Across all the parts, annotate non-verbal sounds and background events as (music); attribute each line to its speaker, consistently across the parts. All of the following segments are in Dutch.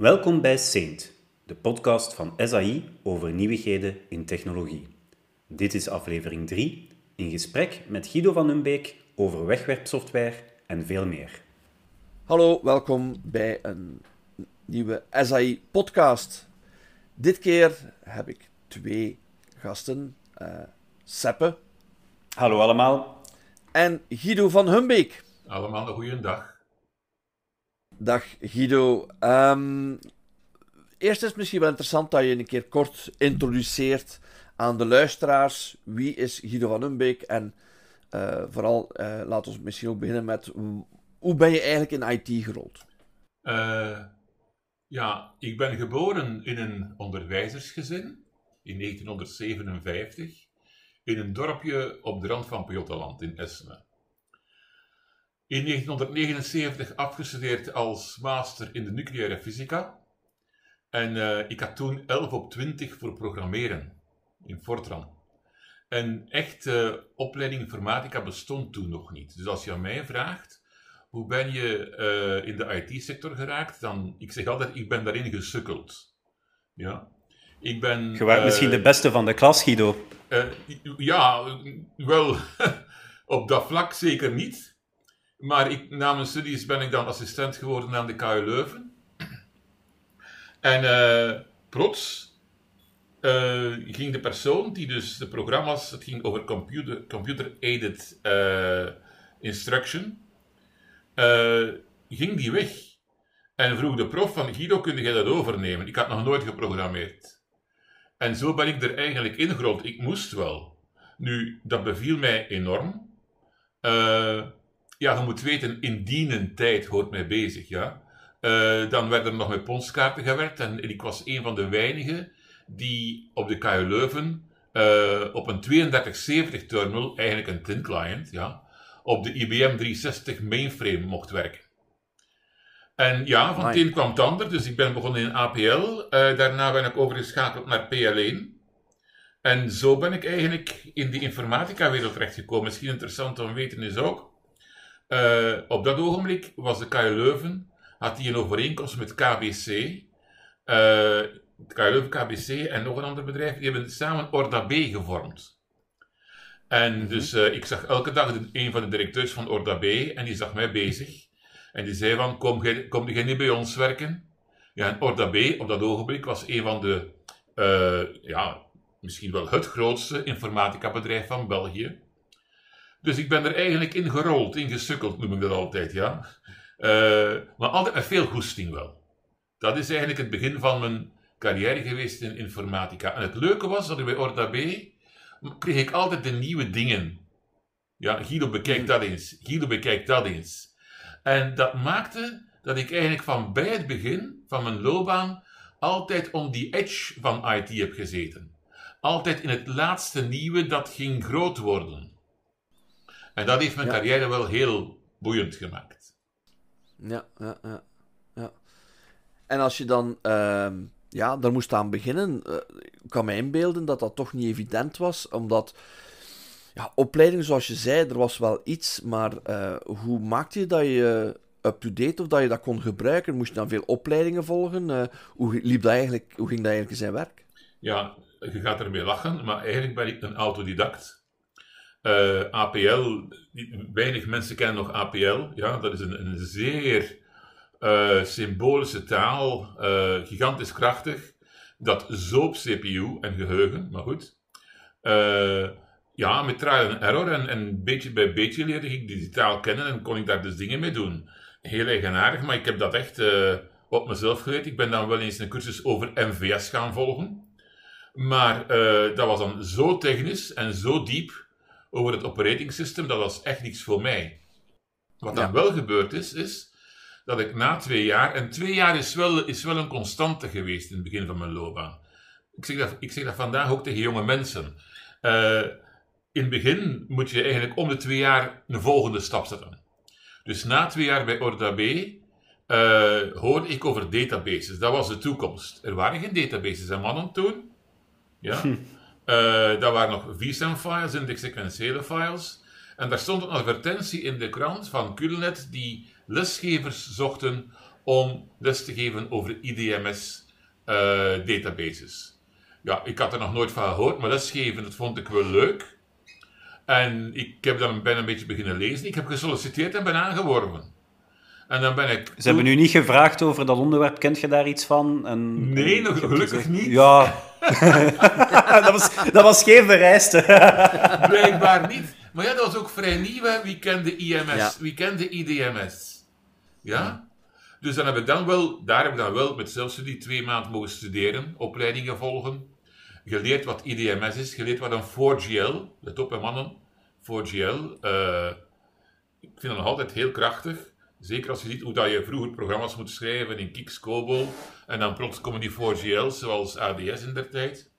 Speaker 1: Welkom bij Saint, de podcast van SAI over nieuwigheden in technologie. Dit is aflevering 3, in gesprek met Guido van Humbeek over wegwerpsoftware en veel meer.
Speaker 2: Hallo, welkom bij een nieuwe SAI podcast. Dit keer heb ik twee gasten, uh, Seppe.
Speaker 1: Hallo allemaal.
Speaker 2: En Guido van Humbeek.
Speaker 3: Allemaal een goede dag.
Speaker 2: Dag Guido. Um, eerst is het misschien wel interessant dat je een keer kort introduceert aan de luisteraars. Wie is Guido van Humbeek? En uh, vooral, uh, laat ons misschien ook beginnen met hoe ben je eigenlijk in IT gerold?
Speaker 3: Uh, ja, ik ben geboren in een onderwijzersgezin in 1957 in een dorpje op de rand van Pajottenland in Essenen. In 1979 afgestudeerd als master in de nucleaire fysica. En uh, ik had toen 11 op 20 voor programmeren in Fortran. En echt uh, opleiding informatica bestond toen nog niet. Dus als je aan mij vraagt, hoe ben je uh, in de IT-sector geraakt, dan, ik zeg altijd, ik ben daarin gesukkeld. Ja. Ik ben...
Speaker 1: Je misschien de beste van de klas, Guido.
Speaker 3: ja, wel, (laughs) op dat vlak zeker niet. Maar ik, na mijn studies ben ik dan assistent geworden aan de KU Leuven. En uh, plots uh, ging de persoon die dus de programma's, het ging over computer, computer aided uh, instruction, ging die weg. En vroeg de prof van Guido, kun jij dat overnemen? Ik had nog nooit geprogrammeerd. En zo ben ik er eigenlijk ingerold. Ik moest wel. Nu, dat beviel mij enorm. Ja, je moet weten, in een tijd hoort mij bezig, ja. Uh, dan werd er nog met ponskaarten gewerkt en ik was een van de weinigen die op de KU Leuven uh, op een 3270 terminal, eigenlijk een tin client, ja, op de IBM 360 mainframe mocht werken. En ja, van het een kwam het ander, dus ik ben begonnen in APL, uh, daarna ben ik overgeschakeld naar PL1. En zo ben ik eigenlijk in de informatica-wereld terechtgekomen. Misschien interessant om te weten is ook, uh, op dat ogenblik was de KU Leuven, had hij een overeenkomst met KBC. Uh, KU Leuven, KBC en nog een ander bedrijf, die hebben samen Orda B gevormd. En mm -hmm. dus uh, ik zag elke dag een van de directeurs van Orda B en die zag mij bezig. En die zei van, kom, gij, kom jij niet bij ons werken? Ja, en Orda B op dat ogenblik was een van de, ja, misschien wel het grootste informatica bedrijf van België. Dus ik ben er eigenlijk in gerold, in gesukkeld, noem ik dat altijd, ja. Uh, maar altijd met veel goesting wel. Dat is eigenlijk het begin van mijn carrière geweest in informatica. En het leuke was dat ik bij Orda B kreeg ik altijd de nieuwe dingen. Ja, Guido bekijkt dat eens. Guido bekijkt dat eens. En dat maakte dat ik eigenlijk van bij het begin van mijn loopbaan altijd om die edge van IT heb gezeten. Altijd in het laatste nieuwe dat ging groot worden. En dat heeft mijn carrière wel heel boeiend gemaakt.
Speaker 2: Ja, ja, ja. ja. En als je dan uh, ja, daar moest aan beginnen, uh, ik kan me inbeelden dat dat toch niet evident was, omdat ja, opleiding, zoals je zei, er was wel iets, maar uh, hoe maakte je dat je up-to-date of dat je dat kon gebruiken? Moest je dan veel opleidingen volgen? Uh, hoe, liep dat eigenlijk, hoe ging dat eigenlijk in zijn werk?
Speaker 3: Ja, je gaat ermee lachen, maar eigenlijk ben ik een autodidact. Uh, APL, weinig mensen kennen nog APL. Ja, dat is een, een zeer uh, symbolische taal, uh, gigantisch krachtig. Dat zoop CPU en geheugen, maar goed. ja, met trial en error en, en beetje bij beetje leerde ik die taal kennen en kon ik daar dus dingen mee doen. Heel eigenaardig, maar ik heb dat echt op mezelf geleerd. Ik ben dan wel eens een cursus over MVS gaan volgen. Maar dat was dan zo technisch en zo diep over het operating system, dat was echt niks voor mij. Wat dan wel gebeurd is, is dat ik na twee jaar, en twee jaar is wel, is wel een constante geweest in het begin van mijn loopbaan. Ik zeg dat, ik zeg dat vandaag ook tegen jonge mensen. Uh, in het begin moet je eigenlijk om de twee jaar een volgende stap zetten. Dus na twee jaar bij Orda B uh, hoorde ik over databases. Dat was de toekomst. Er waren geen databases en mannen toen. Ja. (laughs) Uh, dat waren nog vSAN-files, index-sequentiële files. En daar stond een advertentie in de krant van Culnet die lesgevers zochten om les te geven over IDMS-databases. ja, ik had er nog nooit van gehoord, maar lesgeven, dat vond ik wel leuk. En ik heb dan ben een beetje beginnen lezen. Ik heb gesolliciteerd en ben aangeworven. En dan ben ik...
Speaker 1: Ze hebben u niet gevraagd over dat onderwerp, kent je daar iets van? En,
Speaker 3: nee, nog gelukkig niet.
Speaker 1: Ja, (laughs) dat, was, dat was geen vereiste. (laughs)
Speaker 3: Blijkbaar niet. Maar ja, dat was ook vrij nieuw. Hè. Wie kende IMS? Wie kende IDMS? Ja? Dus dan heb ik dan wel, daar heb ik dan wel met zelfstudie twee maanden mogen studeren, opleidingen volgen. Geleerd wat IDMS is, geleerd wat een 4GL, let op hè mannen, 4GL. Uh, ik vind dat nog altijd heel krachtig. Zeker als je ziet hoe dat je vroeger programma's moet schrijven in Kix, Cobol. En dan plots komen die 4GL's, zoals ADS in der tijd.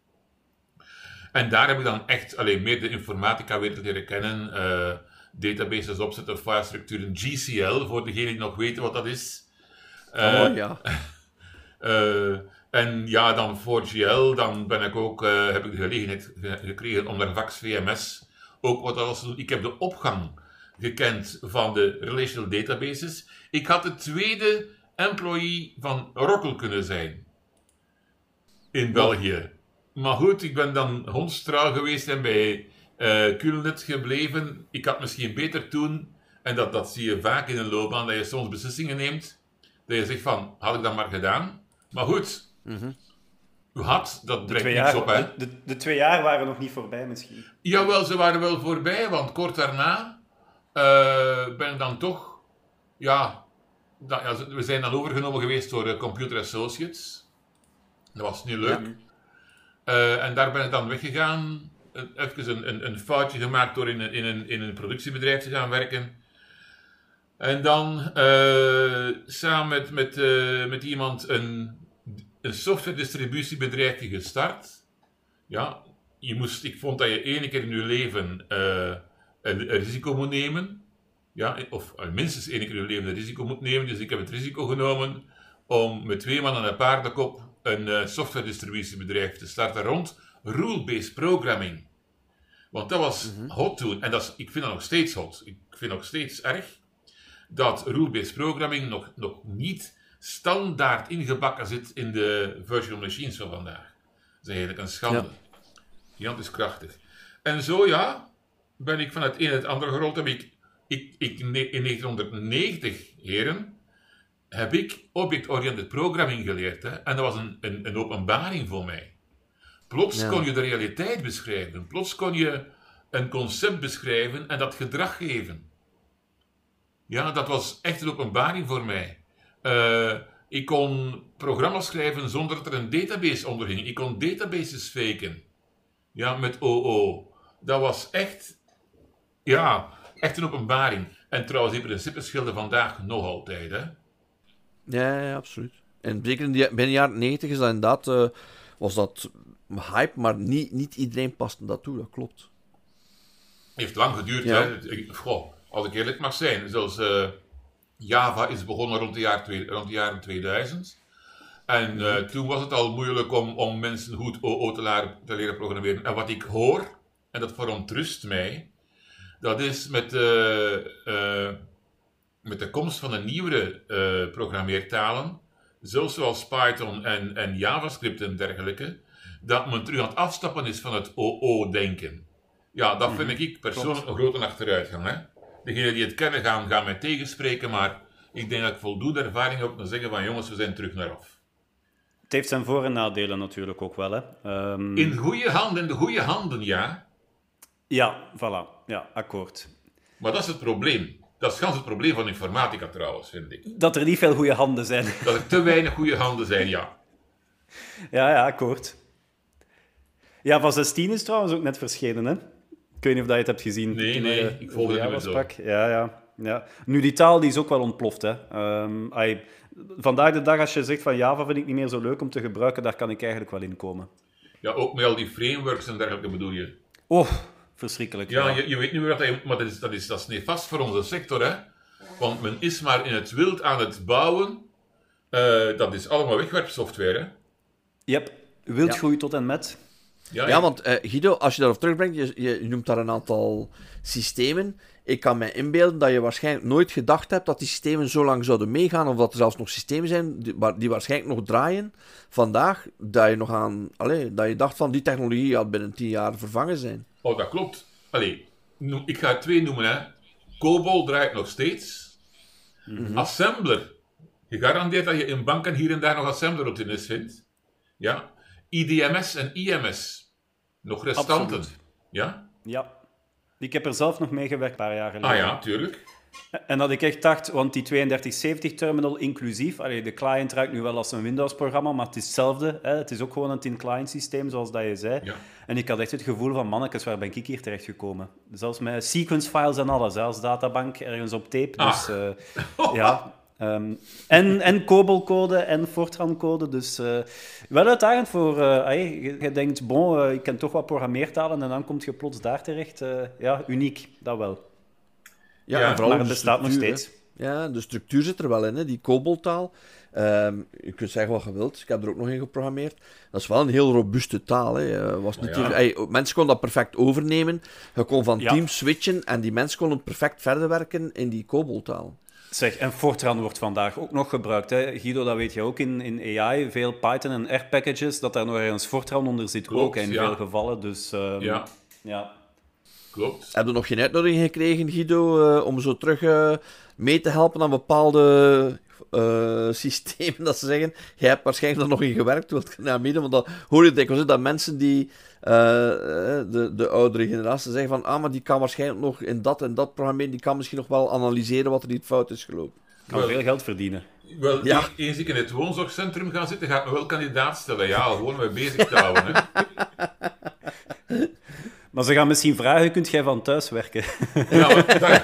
Speaker 3: En daar heb ik dan echt alleen meer de informatica weer leren kennen. Uh, databases opzetten, filestructuren, GCL, voor degenen die nog weten wat dat is.
Speaker 2: Uh, oh ja.
Speaker 3: uh, (laughs) en ja, dan voor GL, dan ben ik ook, heb ik de gelegenheid gekregen om naar VAX VMS ook wat alles te doen. Ik heb de opgang gekend van de relational databases. Ik had de tweede employee van Oracle kunnen zijn in België. Maar goed, ik ben dan hondstrouw geweest en bij uh, gebleven. Ik had misschien beter toen, en dat, dat zie je vaak in een loopbaan, dat je soms beslissingen neemt, dat je zegt van, had ik dat maar gedaan. Maar goed,
Speaker 2: Mhm.
Speaker 3: u had, dat brengt niks
Speaker 1: jaar,
Speaker 3: op, hè.
Speaker 1: de, de, de twee jaar waren nog niet voorbij misschien.
Speaker 3: Jawel, ze waren wel voorbij, want kort daarna eh, ben ik dan toch, ja, da- ja, we zijn dan overgenomen geweest door eh, Computer Associates. Dat was niet leuk. Eh, en daar ben ik dan weggegaan, even een, een, een foutje gemaakt door in een, in, een, in een productiebedrijf te gaan werken. En dan samen met, met, met iemand een, een software distributiebedrijfje gestart. Ja, je moest, ik vond dat je één keer in je leven een, een risico moet nemen. Ja, of eh, minstens één keer in je leven een risico moet nemen. Dus ik heb het risico genomen om met twee man aan een paardenkop een eh, software distributiebedrijf te starten rond rule-based programming. Want dat was hot toen. En dat is, ik vind dat nog steeds hot. Ik vind nog steeds erg dat rule-based programming nog, nog niet standaard ingebakken zit in de virtual machines van vandaag. Dat is eigenlijk een schande. Gigantisch krachtig. En zo ja, ben ik van het een en het andere gerold. Heb ik, ik, ik, in 1990, heren, heb ik object-oriented programming geleerd. Hè? En dat was een, een, een openbaring voor mij. Plots
Speaker 2: Ja.
Speaker 3: kon je de realiteit beschrijven. Plots kon je een concept beschrijven en dat gedrag geven. Ja, dat was echt een openbaring voor mij. Eh, ik kon programma's schrijven zonder dat er een database onder ging. Ik kon databases faken. Ja, met OO. Dat was echt, ja, echt een openbaring. En trouwens, die principes gelden vandaag nog altijd. Hè?
Speaker 2: Ja, absoluut. En zeker in binnen de jaren 90 is dat inderdaad, eh, was dat hype, maar niet, niet iedereen paste dat toe, dat klopt.
Speaker 3: heeft lang geduurd.
Speaker 2: Ja.
Speaker 3: Hè? Goh, als ik eerlijk mag zijn. Zoals eh, Java is begonnen rond de, jaar rond de jaren 2000. En eh, toen was het al moeilijk om, om mensen goed OO te, leren- te leren programmeren. En wat ik hoor, en dat verontrust mij, dat is met, eh, eh, met de komst van de nieuwere eh, programmeertalen, zelfs zoals Python en, en JavaScript en dergelijke, dat men terug aan het afstappen is van het OO-denken. Ja, dat vind ik persoonlijk een grote achteruitgang. Hè? Degenen die het kennen gaan, gaan mij tegenspreken, maar ik denk dat ik voldoende ervaring heb om te zeggen van jongens, we zijn terug naar af.
Speaker 1: Het heeft zijn voor- en nadelen natuurlijk ook wel. Hè. Ehm,
Speaker 3: In goede handen, in de goede handen, ja.
Speaker 1: Ja, voilà. Ja, akkoord.
Speaker 3: Maar dat is het probleem. Dat is gans het probleem van informatica trouwens, vind ik.
Speaker 1: Dat er niet veel goede handen zijn. (laughs)
Speaker 3: Dat er te weinig goede handen zijn, ja.
Speaker 1: ja, ja, akkoord. Ja, van 16 is trouwens ook net verschenen, hè? Ik weet niet of dat je het hebt gezien.
Speaker 3: Nee,
Speaker 1: toen
Speaker 3: nee, ik volg het niet zo.
Speaker 1: Ja, ja, ja. Nu, die taal die is ook wel ontploft, hè. Ehm, vandaag de dag, als je zegt van Java vind ik niet meer zo leuk om te gebruiken, daar kan ik eigenlijk wel in komen.
Speaker 3: Ja, ook met al die frameworks en dergelijke bedoel je.
Speaker 1: Oh, verschrikkelijk.
Speaker 3: Ja, je, je weet niet meer wat hij... Maar dat is, dat, is, dat is nefast voor onze sector, hè. Want men is maar in het wild aan het bouwen. Eh, dat is allemaal wegwerpsoftware, hè.
Speaker 1: Yep, wild
Speaker 2: Ja.
Speaker 1: groeit tot en met.
Speaker 3: Ja,
Speaker 2: Ja, want eh, Guido, als je daarop terugbrengt, je, je noemt daar een aantal systemen. Ik kan me inbeelden dat je waarschijnlijk nooit gedacht hebt dat die systemen zo lang zouden meegaan, of dat er zelfs nog systemen zijn die, waar- die waarschijnlijk nog draaien vandaag, dat je nog aan, allee, dat je dacht van die technologie gaat binnen tien jaar vervangen zijn.
Speaker 3: Oh, dat klopt. Allee, ik ga er twee noemen, hè. COBOL draait nog steeds. Assembler. Gegarandeerd dat je in banken hier en daar nog assembler-routines vindt. Ja. IDMS en IMS. Nog restanten.
Speaker 1: Absoluut.
Speaker 3: Ja?
Speaker 1: Ja. Ik heb er zelf nog mee gewerkt een paar jaar geleden.
Speaker 3: Ah ja, tuurlijk.
Speaker 1: En dat ik echt dacht, want die 3270-terminal inclusief, allee, de client ruikt nu wel als een Windows-programma, maar het is hetzelfde. Hè? Het is ook gewoon een tin-client systeem, zoals dat je zei.
Speaker 3: Ja.
Speaker 1: En ik had echt het gevoel van, mannetjes, waar ben ik hier terechtgekomen? Zelfs met sequence files en alles, als databank ergens op tape. Dus
Speaker 3: Ah.
Speaker 1: eh, (laughs) ja... ehm, en, en COBOL-code en Fortran-code. Dus eh, wel uitdagend voor... eh, je, je denkt, bon, ik ken toch wat programmeertalen en dan kom je plots daar terecht. Ja, uniek, dat wel.
Speaker 2: Ja,
Speaker 3: Ja,
Speaker 2: en vooral
Speaker 1: maar
Speaker 2: de
Speaker 1: het bestaat nog steeds.
Speaker 2: hè. Ja, de structuur zit er wel in, hè? die koboltaal. Ehm, je kunt zeggen wat je wilt, ik heb er ook nog in geprogrammeerd. Dat is wel een heel robuuste taal. Hè. Eh, Was niet
Speaker 3: Ja.
Speaker 2: hier- ey, mensen konden dat perfect overnemen. Je kon van
Speaker 1: Ja.
Speaker 2: team switchen en die mensen konden perfect verder werken in die koboltaal.
Speaker 1: Zeg, en Fortran wordt vandaag ook nog gebruikt. Hè? Guido, dat weet je ook in, in AI. Veel Python en R-packages, dat daar nog ergens Fortran onder zit
Speaker 3: Klopt,
Speaker 1: ook in
Speaker 3: ja.
Speaker 1: veel gevallen. Dus ehm,
Speaker 3: Ja,
Speaker 1: ja.
Speaker 3: Klopt.
Speaker 2: Heb je nog geen uitnodiging gekregen, Guido, eh, om zo terug eh, mee te helpen aan bepaalde eh, (laughs) systemen? Dat ze zeggen, jij hebt waarschijnlijk er nog in gewerkt, wilt je naar midden? Want dan hoor je dikwijls dat mensen die, de, de oudere generatie, zeggen van, ah, maar die kan waarschijnlijk nog in dat en dat programmeren, die kan misschien nog wel analyseren wat er niet fout is gelopen.
Speaker 1: Kan
Speaker 3: Wel-
Speaker 1: veel geld verdienen.
Speaker 3: Wel,
Speaker 2: Ja.
Speaker 3: e- eens ik in het woonzorgcentrum ga zitten, ga ik me wel kandidaat stellen. Ja, gewoon mee bezig te houden. Hè. (laughs)
Speaker 1: Maar ze gaan misschien vragen, kunt jij van thuis werken?
Speaker 3: Ja, maar dat...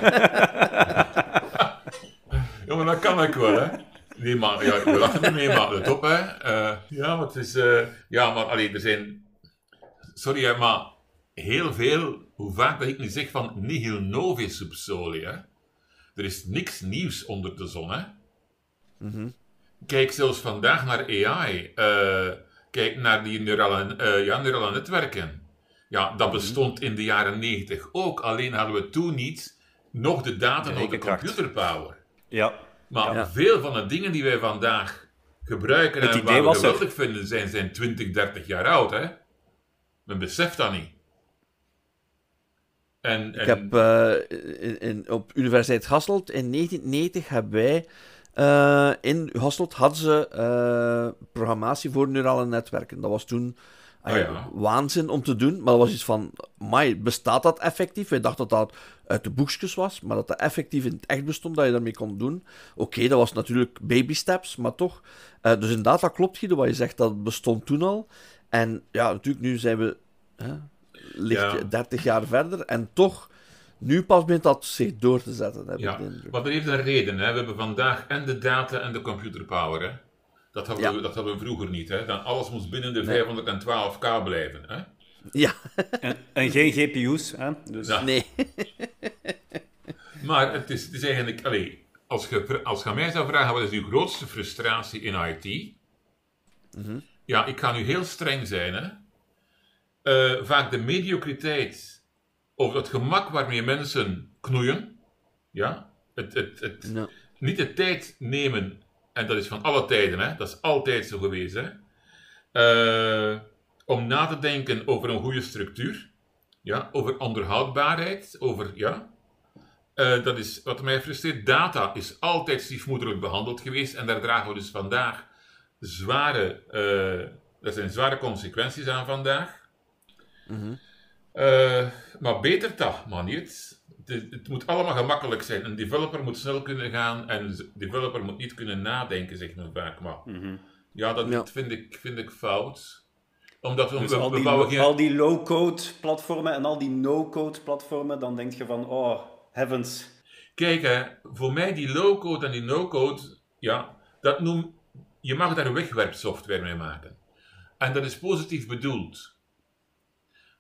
Speaker 3: ja, maar dat kan ik wel, hè. Nee, maar ja, we lachen ermee, maar let op, hè. Eh, ja, maar het is... eh, ja, maar allee, er zijn... Sorry, hè, maar heel veel, hoe vaak dat ik nu zeg van nihil novi sub soli, hè. Er is niks nieuws onder de zon, hè. Kijk zelfs vandaag naar AI. eh, kijk naar die neurale, eh, ja, neurale netwerken. Ja, dat bestond in de jaren 90 ook. Alleen hadden we toen niet nog de data, nog de computerpower.
Speaker 1: Ja.
Speaker 3: Maar
Speaker 2: Ja.
Speaker 3: veel van de dingen die wij vandaag gebruiken
Speaker 1: Het
Speaker 3: en waar we geweldig vinden, zijn, zijn 20, 30 jaar oud. Hè? Men beseft dat niet. En, en,
Speaker 2: Ik heb eh, in, in- op Universiteit Hasselt in 1990 hebben wij eh, in Hasselt hadden ze eh, programmatie voor neurale netwerken. Dat was toen ah ja, waanzin om te doen, maar dat was iets van, mai, bestaat dat effectief? Wij dachten dat dat uit de boekjes was, maar dat dat effectief in het echt bestond, dat je daarmee kon doen. Oké, dat was natuurlijk baby steps, maar toch. Eh, dus inderdaad, dat klopt, Guido, wat je zegt, dat bestond toen al. En ja, natuurlijk, nu zijn we hè, ligt
Speaker 3: Ja.
Speaker 2: 30 jaar verder en toch, nu pas begint dat zich door te zetten, heb
Speaker 3: ja,
Speaker 2: ik de
Speaker 3: maar dat heeft een reden. Hè? We hebben vandaag en de data en de computerpower. Hè? Dat, hadden
Speaker 2: Ja.
Speaker 3: we, dat hadden we vroeger niet. Hè? Dan alles moest binnen de
Speaker 2: Nee.
Speaker 3: 512k blijven. Hè?
Speaker 2: Ja,
Speaker 1: En, en geen GPU's. Hè? Dus,
Speaker 3: Ja.
Speaker 2: nee.
Speaker 3: Maar het is, het is eigenlijk... Allee, als je, als je mij zou vragen, wat is uw grootste frustratie in IT? Ja, ik ga nu heel streng zijn. Hè? Eh, vaak de mediocriteit of het gemak waarmee mensen knoeien. Ja? Het, het, het. Niet de tijd nemen, en dat is van alle tijden, hè? dat is altijd zo geweest. Hè? Eh, om na te denken over een goede structuur, ja? over onderhoudbaarheid, over... Ja? Eh, dat is wat mij frustreert. Data is altijd stiefmoederlijk behandeld geweest en daar dragen we dus vandaag zware, er zijn zware consequenties aan vandaag. Eh, maar beter dat, man niet. Het, het moet allemaal gemakkelijk zijn. Een developer moet snel kunnen gaan en een developer moet niet kunnen nadenken, zegt men vaak. Maar ja, dat
Speaker 2: Ja.
Speaker 3: vind, ik, vind ik fout. Omdat we,
Speaker 1: Dus
Speaker 3: we,
Speaker 1: al die,
Speaker 3: bouwen geen...
Speaker 1: al die low-code platformen en al die no-code platformen, dan denk je van, oh, heavens.
Speaker 3: Kijk, hè, voor mij die low-code en die no-code, ja, dat noem, je mag daar wegwerpsoftware mee maken. En dat is positief bedoeld.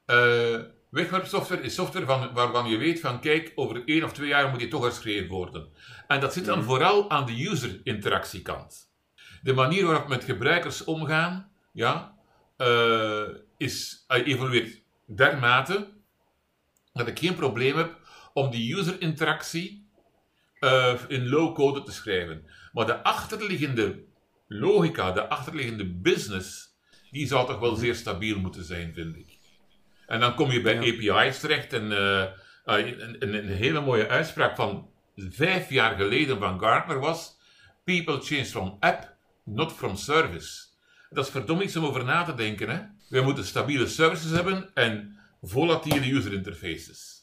Speaker 3: Eh, wegwerpsoftware is software van, waarvan je weet van, kijk, over één of twee jaar moet die toch herschreven worden. En dat zit dan vooral aan de user-interactiekant. De manier waarop met gebruikers omgaan, ja, eh, is, uh, evolueert dermate dat ik geen probleem heb om die user-interactie uh, in low-code te schrijven. Maar de achterliggende logica, de achterliggende business, die zou toch wel zeer stabiel moeten zijn, vind ik. En dan kom je bij API's terecht en uh, een, een, hele mooie uitspraak van vijf jaar geleden van Gartner was: People change from app, not from service. Dat is verdomme iets om over na te denken. Hè? We moeten stabiele services hebben en volatiele user interfaces.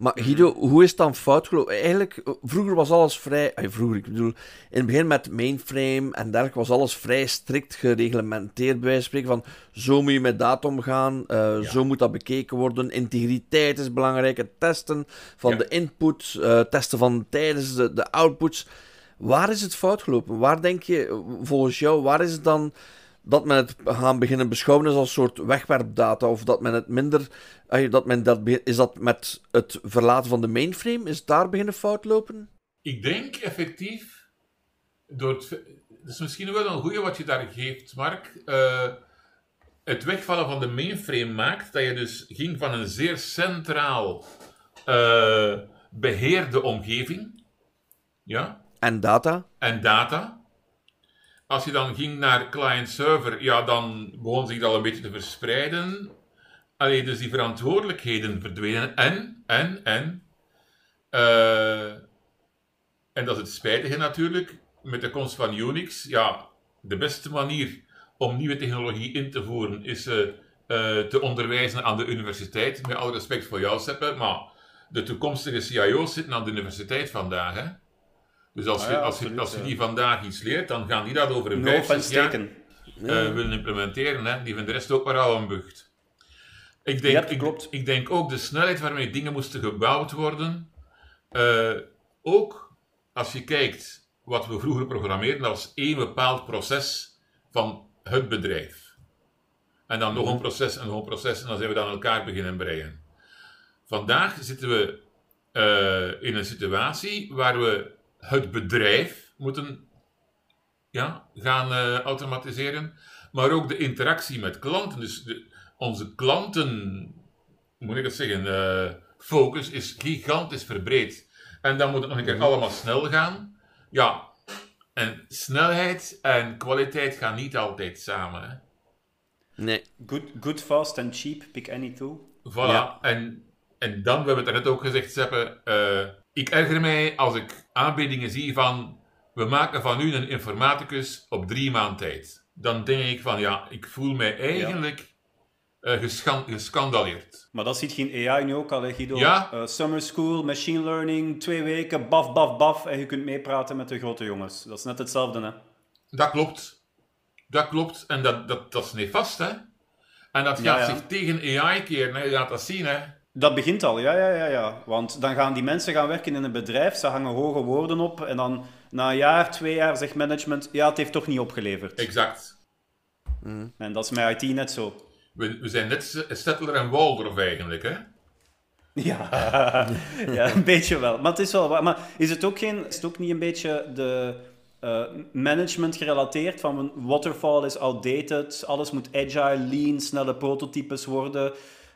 Speaker 2: Maar Guido, hoe is het dan fout gelopen? Eigenlijk, vroeger was alles vrij... vroeger, ik bedoel, in het begin met mainframe en dergelijke was alles vrij strikt gereglementeerd, bij wijze van spreken. Van, zo moet je met data omgaan, uh, zo moet dat bekeken worden. Integriteit is belangrijk, het testen van de input, uh, testen van tijdens de, de outputs. Waar is het fout gelopen? Waar denk je, volgens jou, waar is het dan dat men het gaan beginnen beschouwen als een soort wegwerpdata? Of dat men het minder. Dat men dat, is dat met het verlaten van de mainframe? Is daar beginnen fout lopen?
Speaker 3: Ik denk effectief. Door het, dat is misschien wel een goede wat je daar geeft, Mark. Uh, het wegvallen van de mainframe maakt dat je dus ging van een zeer centraal uh, beheerde omgeving. Ja?
Speaker 2: En data.
Speaker 3: En data als je dan ging naar client-server, ja, dan begon zich dat een beetje te verspreiden. Alleen dus die verantwoordelijkheden verdwenen. En, en, en. Uh, en dat is het spijtige natuurlijk. Met de komst van Unix, ja, de beste manier om nieuwe technologie in te voeren is uh, uh, te onderwijzen aan de universiteit. Met alle respect voor jou, Seppe, maar de toekomstige CIO's zitten aan de universiteit vandaag. Hè? Dus als, ah je, als, je, als je die vandaag iets leert, dan gaan die dat over een no 50 jaar uh, willen implementeren. Hè. Die vinden de rest ook maar al een bucht. Ik denk, ik, ik, denk ook de snelheid waarmee dingen moesten gebouwd worden. Uh, ook als je kijkt wat we vroeger programmeerden als één bepaald proces van het bedrijf. En dan nog een mhm. proces en nog een proces en dan zijn we dan elkaar beginnen breien. Vandaag zitten we uh, in een situatie waar we het bedrijf moeten ja, gaan uh, automatiseren, maar ook de interactie met klanten. Dus de, onze klanten, moet ik het zeggen, uh, focus is gigantisch verbreed. En dan moet het nog een keer mhm. allemaal snel gaan. Ja, en snelheid en kwaliteit gaan niet altijd samen. Hè?
Speaker 1: Nee. Good, good, fast and cheap, pick any two.
Speaker 3: Voilà. Ja. En, en dan, we hebben het net ook gezegd, Seppe, uh, ik erger mij als ik aanbiedingen zie van we maken van u een informaticus op drie maand tijd. Dan denk ik van ja, ik voel mij eigenlijk ja. uh, gescandaleerd.
Speaker 1: Maar dat ziet geen AI nu ook al, hè, Guido? Ja? Uh, summer school, machine learning, twee weken, baf, baf, baf. En je kunt meepraten met de grote jongens. Dat is net hetzelfde, hè?
Speaker 3: Dat klopt. Dat klopt. En dat, dat, dat is nefast, hè? En dat gaat zich tegen AI keren. Hè? Je gaat dat zien, hè?
Speaker 1: Dat begint al, ja, ja, ja, ja. Want dan gaan die mensen gaan werken in een bedrijf, ze hangen hoge woorden op en dan na een jaar, twee jaar zegt management, ja, het heeft toch niet opgeleverd.
Speaker 3: Exact.
Speaker 1: Mm. En dat is met IT net zo.
Speaker 3: We, we zijn net Stettler en Waldorf eigenlijk, hè?
Speaker 1: Ja, (laughs) ja, een beetje wel. Maar het is wel Maar is het ook, geen, is het ook niet een beetje de uh, management gerelateerd? Van waterfall is outdated, alles moet agile, lean, snelle prototypes worden...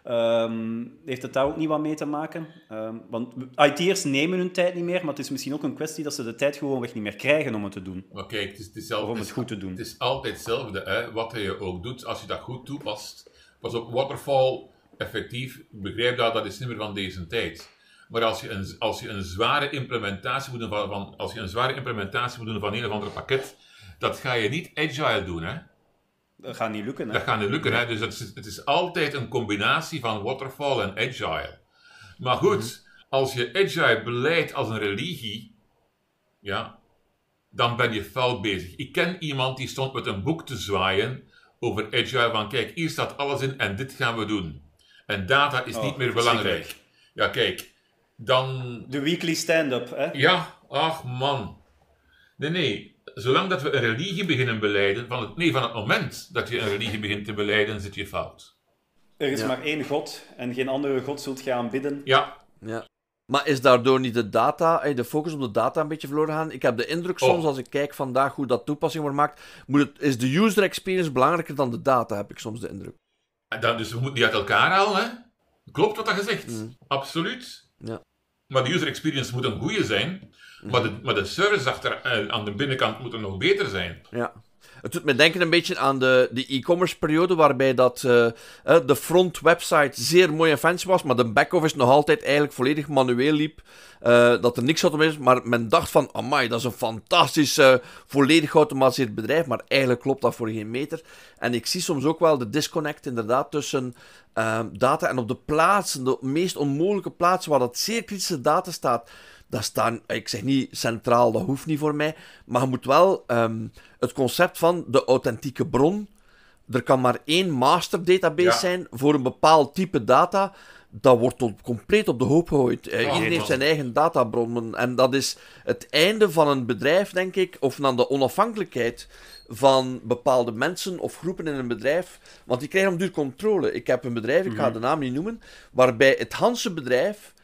Speaker 1: Um, heeft het daar ook niet wat mee te maken? Um, want IT'ers nemen hun tijd niet meer, maar het is misschien ook een kwestie dat ze de tijd gewoonweg niet meer krijgen om het te doen.
Speaker 3: Maar kijk, het is, het is altijd,
Speaker 1: om het goed te doen.
Speaker 3: Het is altijd hetzelfde, hè? wat je ook doet, als je dat goed toepast. Pas op, waterfall, effectief, begrijp dat, dat is niet meer van deze tijd. Maar als je een, als je een zware implementatie moet doen van, van, als je een zware implementatie moet doen van een of ander pakket, dat ga je niet agile doen, hè?
Speaker 1: Dat gaat niet lukken. Hè?
Speaker 3: Dat gaat niet lukken. Hè? Dus het is, het is altijd een combinatie van waterfall en agile. Maar goed, mhm. als je agile beleidt als een religie, ja, dan ben je fout bezig. Ik ken iemand die stond met een boek te zwaaien over agile van kijk, hier staat alles in en dit gaan we doen. En data is niet oh, meer belangrijk. Ja, kijk, dan...
Speaker 1: De weekly stand-up, hè?
Speaker 3: Ja, ach man. Nee, nee zolang dat we een religie beginnen beleiden, van het, nee, van het moment dat je een religie begint te beleiden, zit je fout.
Speaker 1: Er is maar één God en geen andere God zult je aanbidden.
Speaker 3: Ja.
Speaker 2: ja. Maar is daardoor niet de data, eh, de focus op de data een beetje verloren gaan? Ik heb de indruk soms, oh. als ik kijk vandaag hoe dat toepassing wordt gemaakt, moet het, is de user experience belangrijker dan de data, heb ik soms de indruk.
Speaker 3: En dan, dus we moeten die uit elkaar halen, hè? Klopt wat dat gezegd?
Speaker 2: Mm.
Speaker 3: Absoluut.
Speaker 2: Ja.
Speaker 3: Maar de user experience moet een goede zijn, maar, de, maar de service achter, eh, aan de binnenkant moet er nog beter zijn.
Speaker 2: Ja. Het doet me denken een beetje aan de, e-commerce periode, waarbij dat, eh, eh, de front website zeer mooi en fancy was, maar de back-office nog altijd eigenlijk volledig manueel liep. Dat er niks automatisch maar men dacht van, amai, dat is een fantastisch, volledig geautomatiseerd bedrijf, maar eigenlijk klopt dat voor geen meter. En ik zie soms ook wel de disconnect inderdaad tussen data en op de plaatsen, de meest onmogelijke plaatsen waar dat zeer kritische data staat, dat staan, ik zeg niet centraal, dat hoeft niet voor mij, maar je moet wel ehm, het concept van de authentieke bron. Er kan maar één master database
Speaker 3: Ja.
Speaker 2: zijn voor een bepaald type data. Dat wordt op- compleet op de hoop gegooid. Eh, iedereen heeft zijn eigen databronnen. En dat is het einde van een bedrijf, denk ik, of van de onafhankelijkheid van bepaalde mensen of groepen in een bedrijf. Want die krijgen op duur controle. Ik heb een bedrijf, ik ga de naam niet noemen, waarbij het Hanse bedrijf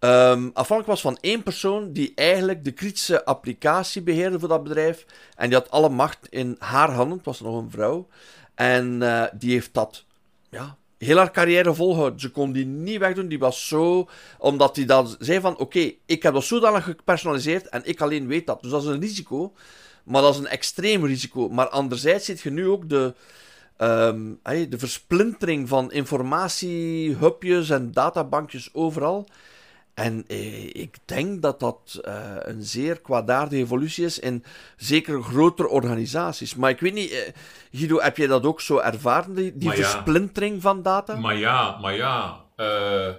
Speaker 2: Ehm, afhankelijk was van één persoon die eigenlijk de kritische applicatie beheerde voor dat bedrijf. En die had alle macht in haar handen. Het was nog een vrouw. En eh, die heeft dat ja, heel haar carrière volgehouden. Ze kon die niet wegdoen. Die was zo... Omdat hij dan zei van... Oké, ik heb dat zodanig gepersonaliseerd en ik alleen weet dat. Dus dat is een risico. Maar dat is een extreem risico. Maar anderzijds zit je nu ook de... ehm, de versplintering van informatiehubjes en databankjes overal. En eh, ik denk dat dat eh, een zeer kwaadaardige evolutie is in zeker grotere organisaties. Maar ik weet niet, eh, Guido, heb jij dat ook zo ervaren, die, die
Speaker 3: Maar ja.
Speaker 2: versplintering van data?
Speaker 3: Maar ja, maar ja. eh,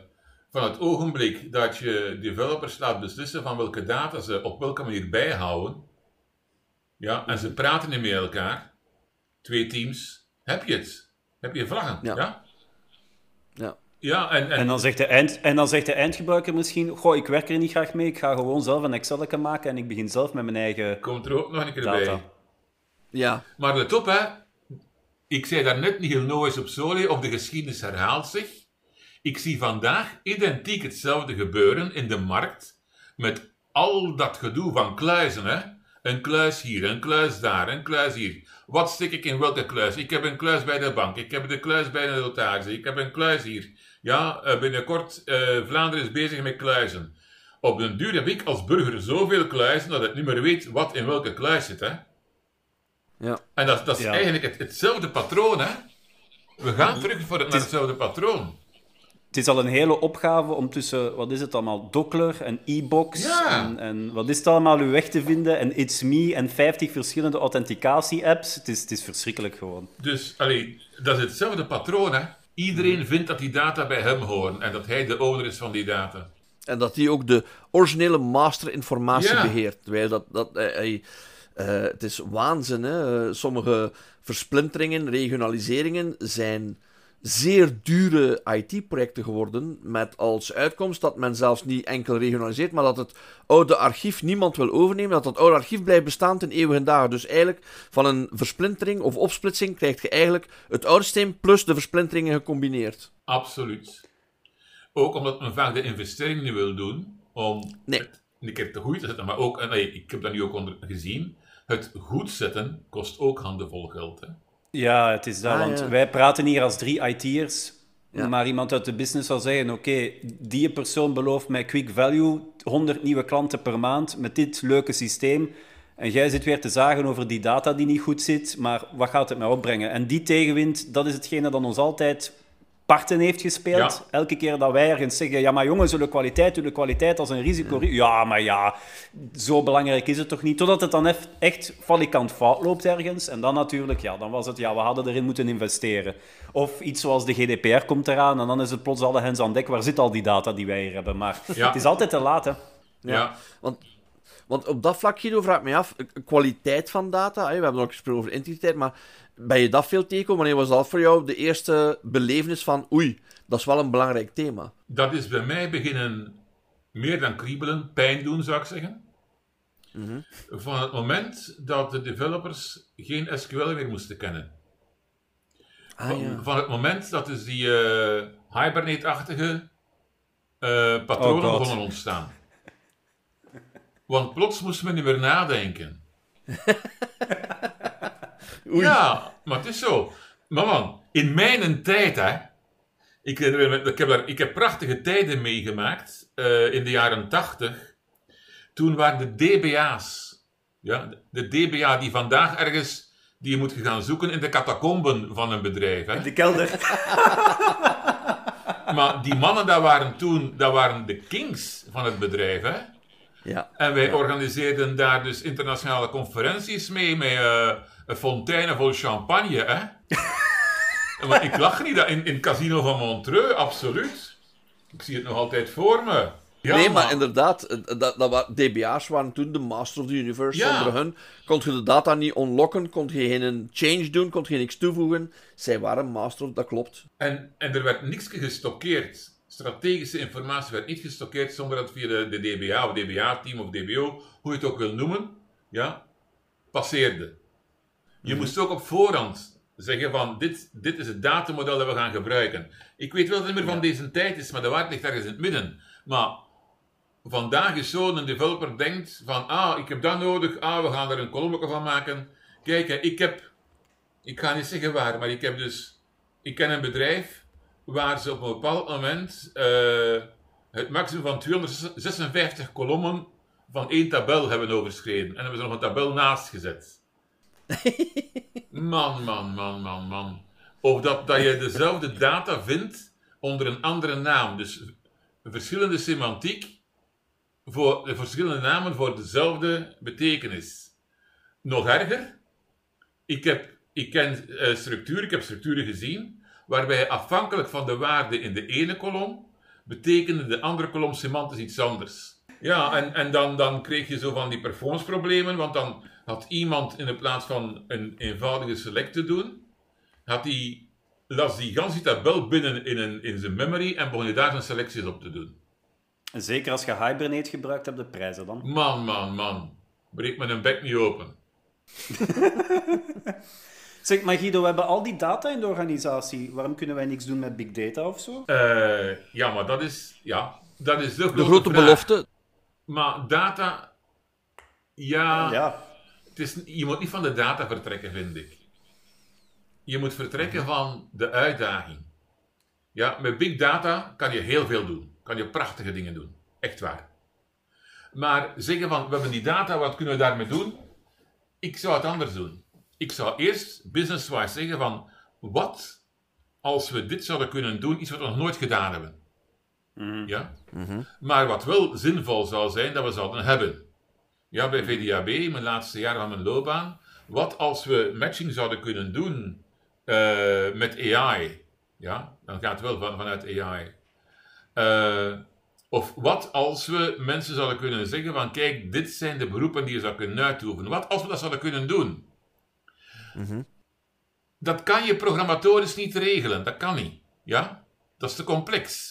Speaker 3: van het ogenblik dat je developers laat beslissen van welke data ze op welke manier bijhouden, ja, en ze praten niet met elkaar, twee teams, heb je het. Heb je vlaggen,
Speaker 2: Ja.
Speaker 3: ja?
Speaker 2: Ja.
Speaker 3: Ja, en, en,
Speaker 1: En dan, zegt de eind, en dan zegt de eindgebruiker misschien: Goh, ik werk er niet graag mee, ik ga gewoon zelf een Excel maken en ik begin zelf met mijn eigen
Speaker 3: komt er ook nog een keer
Speaker 1: data.
Speaker 3: bij.
Speaker 2: Ja,
Speaker 3: Maar let op, hè. Ik zei daarnet niet heel nooit op Soli, of de geschiedenis herhaalt zich. Ik zie vandaag identiek hetzelfde gebeuren in de markt, met al dat gedoe van kluizen, hè. Een kluis hier, een kluis daar, een kluis hier. Wat stik ik in welke kluis? Ik heb een kluis bij de bank, ik heb de kluis bij de notaris, ik heb een kluis hier. Ja, eh, binnenkort, eh, Vlaanderen is bezig met kluizen. Op den duur heb ik als burger zoveel kluizen dat ik niet meer weet wat in welke kluis zit, hè.
Speaker 2: ja.
Speaker 3: En dat, dat is
Speaker 1: Ja.
Speaker 3: eigenlijk het, hetzelfde patroon, hè? We gaan terug voor het, naar hetzelfde patroon.
Speaker 1: Het is al een hele opgave om tussen, wat is het allemaal, Dockler en e-box
Speaker 3: Ja.
Speaker 1: en, en wat is het allemaal, uw weg te vinden en It's Me en 50 verschillende authenticatie-apps. Het is, het is verschrikkelijk gewoon.
Speaker 3: Dus, allee, dat is hetzelfde patroon, hè? Iedereen vindt dat die data bij hem horen en dat hij de owner is van die data.
Speaker 2: En dat hij ook de originele masterinformatie
Speaker 3: Ja.
Speaker 2: beheert. Terwijl dat, dat, eh, hij- eh, het is waanzin. Hè? Eh, Sommige versplinteringen, regionaliseringen zijn zeer dure IT-projecten geworden. Met als uitkomst dat men zelfs niet enkel regionaliseert, maar dat het oude archief niemand wil overnemen. Dat dat oude archief blijft bestaan ten eeuwige dagen. Dus eigenlijk van een versplintering of opsplitsing krijg je eigenlijk het oude systeem plus de versplinteringen gecombineerd.
Speaker 3: Absoluut. Ook omdat men vaak de investering niet wil doen om
Speaker 2: Nee.
Speaker 3: het een keer te goed te zetten. Maar ook, en nee, ik heb dat nu ook onder gezien, het goed zetten kost ook handenvol geld. Hè?
Speaker 1: Ja, het is dat,
Speaker 2: Ah,
Speaker 1: want
Speaker 2: ja.
Speaker 1: wij praten hier als drie IT'ers,
Speaker 2: Ja.
Speaker 1: maar iemand uit de business zal zeggen, oké, die persoon belooft mij quick value, 100 nieuwe klanten per maand met dit leuke systeem. En jij zit weer te zagen over die data die niet goed zit, maar wat gaat het mij opbrengen? En die tegenwind, dat is hetgene dat ons altijd parten heeft gespeeld.
Speaker 3: Ja.
Speaker 1: Elke keer dat wij ergens zeggen, ja maar jongens, de kwaliteit, de kwaliteit als een risico. Ja, maar ja, zo belangrijk is het toch niet? Totdat het dan echt valikant fout loopt ergens. En dan natuurlijk, ja, dan was het, ja, we hadden erin moeten investeren. Of iets zoals de GDPR komt eraan en dan is het plots alle hens aan dek. Waar zit al die data die wij hier hebben? Maar
Speaker 3: Ja.
Speaker 1: het is altijd te laat, hè.
Speaker 3: Ja.
Speaker 2: Want, want op dat vlak, Guido, vraag ik me af, eh, kwaliteit van data, we hebben ook gesproken over integriteit, maar ben je dat veel tegenkomen? Wanneer was dat voor jou de eerste belevenis van, oei, dat is wel een belangrijk thema?
Speaker 3: Dat is bij mij beginnen meer dan kriebelen, pijn doen zou ik zeggen. Van het moment dat de developers geen SQL meer moesten kennen.
Speaker 2: Ah
Speaker 3: Van,
Speaker 2: ja.
Speaker 3: van het moment dat dus die eh Hibernate-achtige eh, patronen
Speaker 1: Oh
Speaker 3: begonnen ontstaan. Want plots moesten we niet meer nadenken. (laughs) Ja, maar het is zo. Maar man, in mijn tijd, hè. Ik, ik, heb, daar, ik heb prachtige tijden meegemaakt uh, in de jaren 80. Toen waren de DBA's. Ja, de DBA die vandaag ergens die je moet gaan zoeken in de catacomben van een bedrijf. Hè?
Speaker 1: In de kelder. (laughs)
Speaker 3: maar die mannen, dat waren toen dat waren de kings van het bedrijf. Hè?
Speaker 2: Ja.
Speaker 3: En wij organiseerden daar dus internationale conferenties mee, met uh, een fonteinen vol champagne. Hè? (laughs) maar ik lach niet, in, in het casino van Montreux, absoluut. Ik zie het nog altijd voor me.
Speaker 2: Ja, nee, maar, inderdaad, eh, dat, dat, DBA's waren toen de master of the universe. Ja. Zonder hun kon je de data niet unlocken, kon je geen change doen, kon je niks toevoegen. Zij waren master, dat klopt.
Speaker 3: En, en er werd niks gestockeerd. Strategische informatie werd niet gestockeerd zonder dat via de, de DBA of DBA-team of DBO, hoe je het ook wil noemen, ja, passeerde. Je mhm. moest ook op voorhand zeggen van dit, dit is het datamodel dat we gaan gebruiken. Ik weet wel dat het niet meer van deze tijd is, maar de waarheid ligt ergens in het midden. Maar vandaag is zo een developer denkt van, ah, ik heb dat nodig, ah, we gaan er een kolommen van maken. Kijk, ik heb, ik ga niet zeggen waar, maar ik heb dus, ik ken een bedrijf waar ze op een bepaald moment uh, het maximum van 256 kolommen van één tabel hebben overschreden. En hebben ze nog een tabel naast gezet. (laughs) Man, man, man, man, man. Of dat, dat je dezelfde data vindt onder een andere naam. Dus verschillende semantiek voor de verschillende namen voor dezelfde betekenis. Nog erger, ik, heb, ik ken uh, structuren, ik heb structuren gezien, waarbij afhankelijk van de waarde in de ene kolom, betekende de andere kolom semantisch iets anders. Ja, en, en dan, dan kreeg je zo van die performance-problemen, want dan had iemand in de plaats van een eenvoudige select te doen, had hij, las die ganse tabel binnen in, een, in zijn memory en begon je daar zijn selecties op te doen.
Speaker 1: Zeker als je Hibernate gebruikt hebt, de prijzen dan.
Speaker 3: Man, man, man. Breek me een bek niet open. (laughs)
Speaker 1: zeg, maar Guido, we hebben al die data in de organisatie. Waarom kunnen wij niks doen met big data of zo?
Speaker 3: Uh, ja, maar dat is, ja, dat is de grote,
Speaker 2: de grote belofte.
Speaker 3: Maar data, ja, ja. Is, je moet niet van de data vertrekken, vind ik. Je moet vertrekken van de uitdaging. Ja, met big data kan je heel veel doen kan je prachtige dingen doen. Echt waar. Maar zeggen van, we hebben die data, wat kunnen we daarmee doen? Ik zou het anders doen. Ik zou eerst business-wise zeggen van, wat als we dit zouden kunnen doen, iets wat we nog nooit gedaan hebben. Mhm. Ja? Mhm. Maar wat wel zinvol zou zijn, dat we zouden hebben. Ja, bij VDAB, mijn laatste jaar van mijn loopbaan, wat als we matching zouden kunnen doen uh, met AI? Ja, dan gaat het wel van, vanuit AI. Uh, of wat als we mensen zouden kunnen zeggen van kijk, dit zijn de beroepen die je zou kunnen uitoefenen. Wat als we dat zouden kunnen doen? Mm Dat kan je programmatorisch niet regelen. Dat kan niet. Ja? Dat is te complex.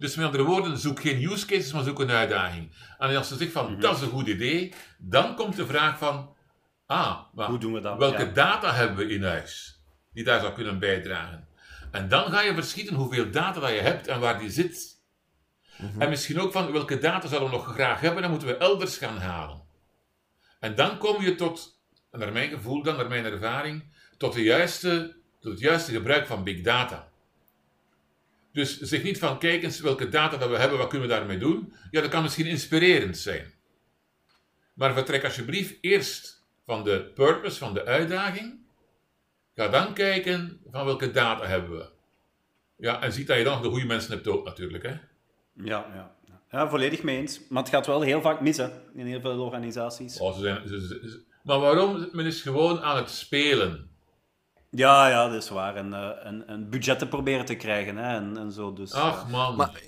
Speaker 3: Dus met andere woorden, zoek geen use cases, maar zoek een uitdaging. En als je zegt van, mm dat is een goed idee, dan komt de vraag van, ah, maar Hoe doen we dat? welke data hebben we in huis die daar zou kunnen bijdragen? En dan ga je verschieten hoeveel data dat je hebt en waar die zit. En misschien ook van welke data zouden we nog graag hebben, dan moeten we elders gaan halen. En dan kom je tot, naar mijn gevoel dan, naar mijn ervaring, tot, de juiste, tot het juiste gebruik van big data. Dus zeg niet van, kijk eens welke data dat we hebben, wat kunnen we daarmee doen? Ja, dat kan misschien inspirerend zijn. Maar vertrek alsjeblieft eerst van de purpose, van de uitdaging, Ga dan kijken van welke data hebben we. Ja, en ziet dat je dan de goede mensen hebt ook natuurlijk. Hè?
Speaker 1: Ja, ja. ja, volledig mee eens. Maar het gaat wel heel vaak missen in heel veel organisaties.
Speaker 3: Oh, ze zijn, ze, maar waarom? Men is gewoon aan het spelen.
Speaker 1: Ja, ja, dat is waar. En, uh, en, en budgetten proberen te krijgen hè, en, en zo. Dus,
Speaker 3: Ach man.
Speaker 2: Maar,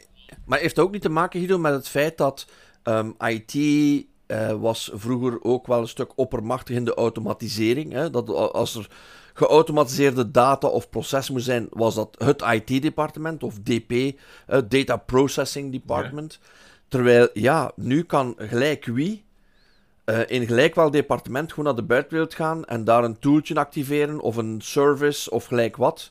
Speaker 2: maar heeft het ook niet te maken, Guido, met het feit dat um, ehm, IT uh, was vroeger ook wel een stuk oppermachtig in de automatisering. Hè? Dat als er geautomatiseerde data of proces moet zijn, was dat het IT-departement of DP, uh, Data Processing Department. Terwijl, ja, nu kan gelijk wie uh, in gelijk wel departement gewoon naar de buitenwereld gaan en daar een tooltje activeren of een service of gelijk wat.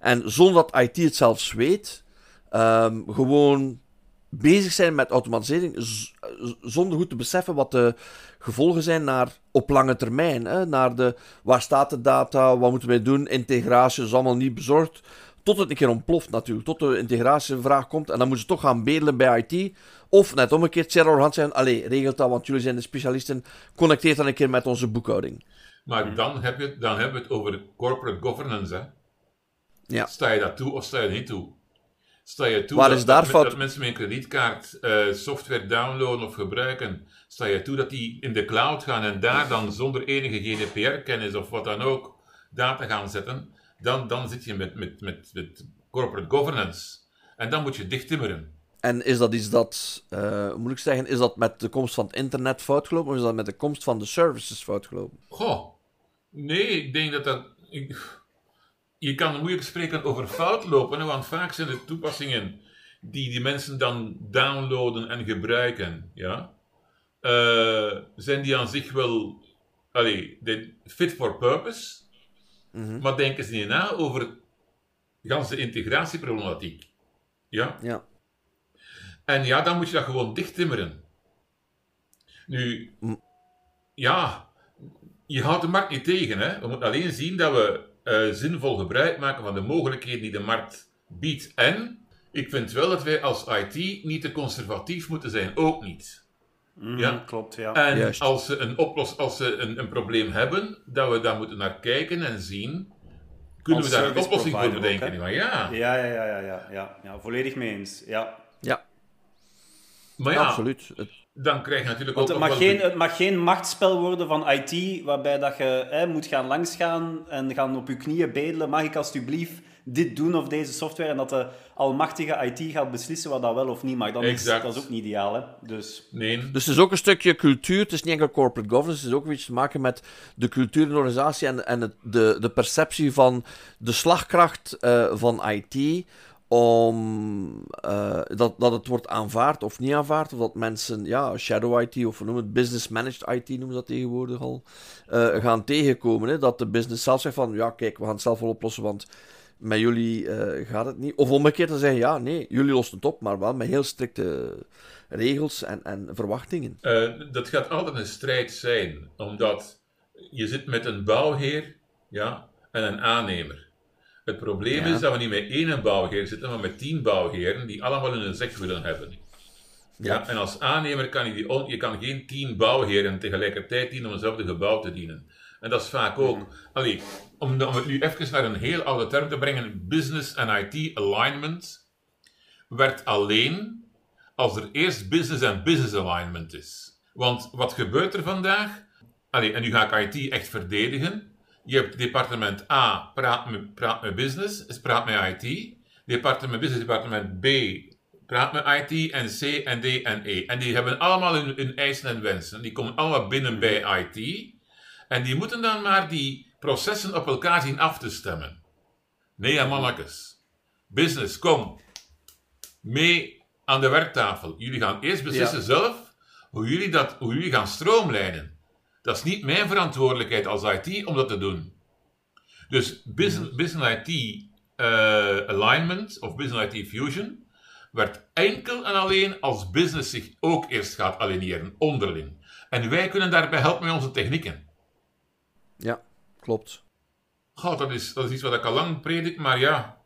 Speaker 2: En zonder dat IT het zelfs weet, um, gewoon bezig zijn met automatisering zonder goed te beseffen wat de gevolgen zijn naar op lange termijn. Hè, naar de, waar staat de data, wat moeten wij doen, integratie is allemaal niet bezorgd. Tot het een keer ontploft natuurlijk, tot de integratievraag komt. En dan moeten ze toch gaan bedelen bij IT. Of net omgekeerd, Sarah Hand zijn, allee, regelt dat, want jullie zijn de specialisten. Connecteer dan een keer met onze boekhouding.
Speaker 3: Maar dan, heb je, dan hebben we het over corporate governance. Hè?
Speaker 2: Ja.
Speaker 3: Sta je dat toe of sta je niet toe? Sta je toe dat, mensen met een kredietkaart eh, software downloaden of gebruiken? Sta je toe dat die in de cloud gaan en daar dan zonder enige GDPR-kennis of wat dan ook data gaan zetten? Dan, dan zit je met, met, met, met corporate governance. En dan moet je dicht timmeren.
Speaker 2: En is dat iets dat, hoe moet ik zeggen, is dat met de komst van het internet fout gelopen? Of is dat met de komst van de services fout gelopen?
Speaker 3: Goh, nee, ik denk dat dat. ik- je kan moeilijk spreken over fout lopen, want vaak zijn het toepassingen die die mensen dan downloaden en gebruiken. Ja? Eh, zijn die aan zich wel allee, fit for purpose, maar denken ze niet na over de ganse integratieproblematiek. Ja?
Speaker 2: Ja.
Speaker 3: En ja, dan moet je dat gewoon dichttimmeren. Nu, ja, je houdt de markt niet tegen. Hè? We moeten alleen zien dat we eh, zinvol gebruik maken van de mogelijkheden die de markt biedt. En ik vind wel dat wij als IT niet te conservatief moeten zijn. Ook niet.
Speaker 1: Mhm,
Speaker 3: Ja.
Speaker 1: Klopt, ja.
Speaker 3: En
Speaker 2: Juist.
Speaker 3: als ze, een, oplos als ze een, een probleem hebben, dat we daar moeten naar kijken en zien. Kunnen
Speaker 1: Als
Speaker 3: we daar een oplossing voor
Speaker 1: ook,
Speaker 3: bedenken? maar ja.
Speaker 1: Ja, ja, ja, ja, ja, ja, ja, volledig mee eens. Ja.
Speaker 3: Maar ja,
Speaker 2: absoluut. Het-
Speaker 3: dan krijg je natuurlijk
Speaker 1: Want
Speaker 3: ook
Speaker 1: het
Speaker 3: nog
Speaker 1: mag,
Speaker 3: wel...
Speaker 1: geen, het mag geen machtsspel worden van IT, waarbij dat je hè, moet gaan langsgaan en gaan op je knieën bedelen. Mag ik alsjeblieft dit doen of deze software? En dat de almachtige IT gaat beslissen wat dat wel of niet mag. Dan is,
Speaker 3: Exact.
Speaker 1: dat is ook niet ideaal. Hè? Dus
Speaker 3: Nee,
Speaker 2: Dus het is ook een stukje cultuur. Het is niet enkel corporate governance. Het is ook iets te maken met de cultuur in de organisatie en, en het, de, de perceptie van de slagkracht eh, van IT. Om eh, dat, dat het wordt aanvaard of niet aanvaard. Of dat mensen, ja, shadow IT of noemen het business managed IT, noemen ze dat tegenwoordig al, eh, gaan tegenkomen. Hè? Dat de business zelf zegt van, ja, kijk, we gaan het zelf wel oplossen, want met jullie eh, gaat het niet. Of omgekeerd te zeggen, ja, nee, jullie lossen het op, maar wel met heel strikte regels en, en verwachtingen.
Speaker 3: Dat gaat altijd een strijd zijn, omdat je zit met een bouwheer ja, en een aannemer. Het probleem
Speaker 2: Ja.
Speaker 3: is dat we niet met één bouwheer zitten, maar met tien bouwheren die allemaal hun zeg willen hebben. Ja. en als aannemer kan je, die je kan geen tien bouwheren tegelijkertijd dienen om hetzelfde gebouw te dienen. En dat is vaak ook. Allee, om, om het nu even naar een heel oude term te brengen, business en IT alignment werkt alleen als er eerst business en business alignment is. Want wat gebeurt er vandaag? Allee, en nu ga ik IT echt verdedigen. Je hebt departement A praat met, praat met business, is praat met IT. Departement business, departement B praat met IT en C en D en E. En die hebben allemaal hun, hun eisen en wensen. Die komen allemaal binnen bij IT. En die moeten dan maar die processen op elkaar zien af te stemmen. Nee, ja, mannetjes. Business, kom. Mee aan de werktafel. Jullie gaan eerst beslissen zelf hoe jullie, dat, hoe jullie gaan stroomlijnen. Dat is niet mijn verantwoordelijkheid als IT om dat te doen. Dus business, business IT eh, alignment of business IT fusion werd enkel en alleen als business zich ook eerst gaat aligneren, onderling. En wij kunnen daarbij helpen met onze technieken.
Speaker 2: Ja, klopt.
Speaker 3: Goh, dat is, dat is iets wat ik al lang predik, maar ja,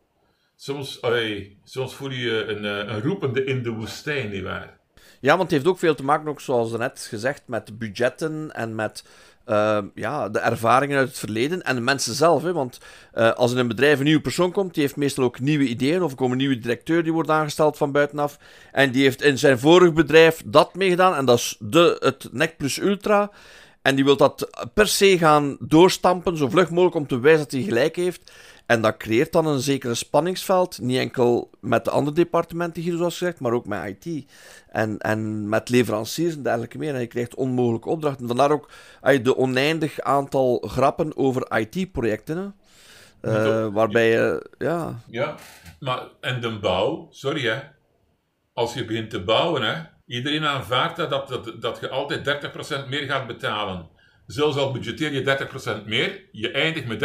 Speaker 3: soms, allee, soms voel je een, eh, een roepende in de woestijn, nietwaar?
Speaker 2: Ja, want het heeft ook veel te maken, ook zoals net gezegd, met budgetten en met ehm, ja, de ervaringen uit het verleden en de mensen zelf. Hè? Want eh, als in een bedrijf een nieuwe persoon komt, die heeft meestal ook nieuwe ideeën. Of er komt een nieuwe directeur die wordt aangesteld van buitenaf. En die heeft in zijn vorig bedrijf dat meegedaan. En dat is de, het NEC Plus Ultra. En die wil dat per se gaan doorstampen, zo vlug mogelijk, om te wijzen dat hij gelijk heeft. En dat creëert dan een zekere spanningsveld. Niet enkel met de andere departementen hier, zoals gezegd, maar ook met IT. En, en met leveranciers en dergelijke meer. En je krijgt onmogelijke opdrachten. Vandaar ook de oneindig aantal grappen over IT-projecten. Eh, waarbij je, ja,
Speaker 3: Ja, maar en de bouw, sorry hè, als je begint te bouwen hè, iedereen aanvaardt dat, dat, dat, dat je altijd 30% meer gaat betalen. Zelfs al budgeteer je 30% meer, je eindigt met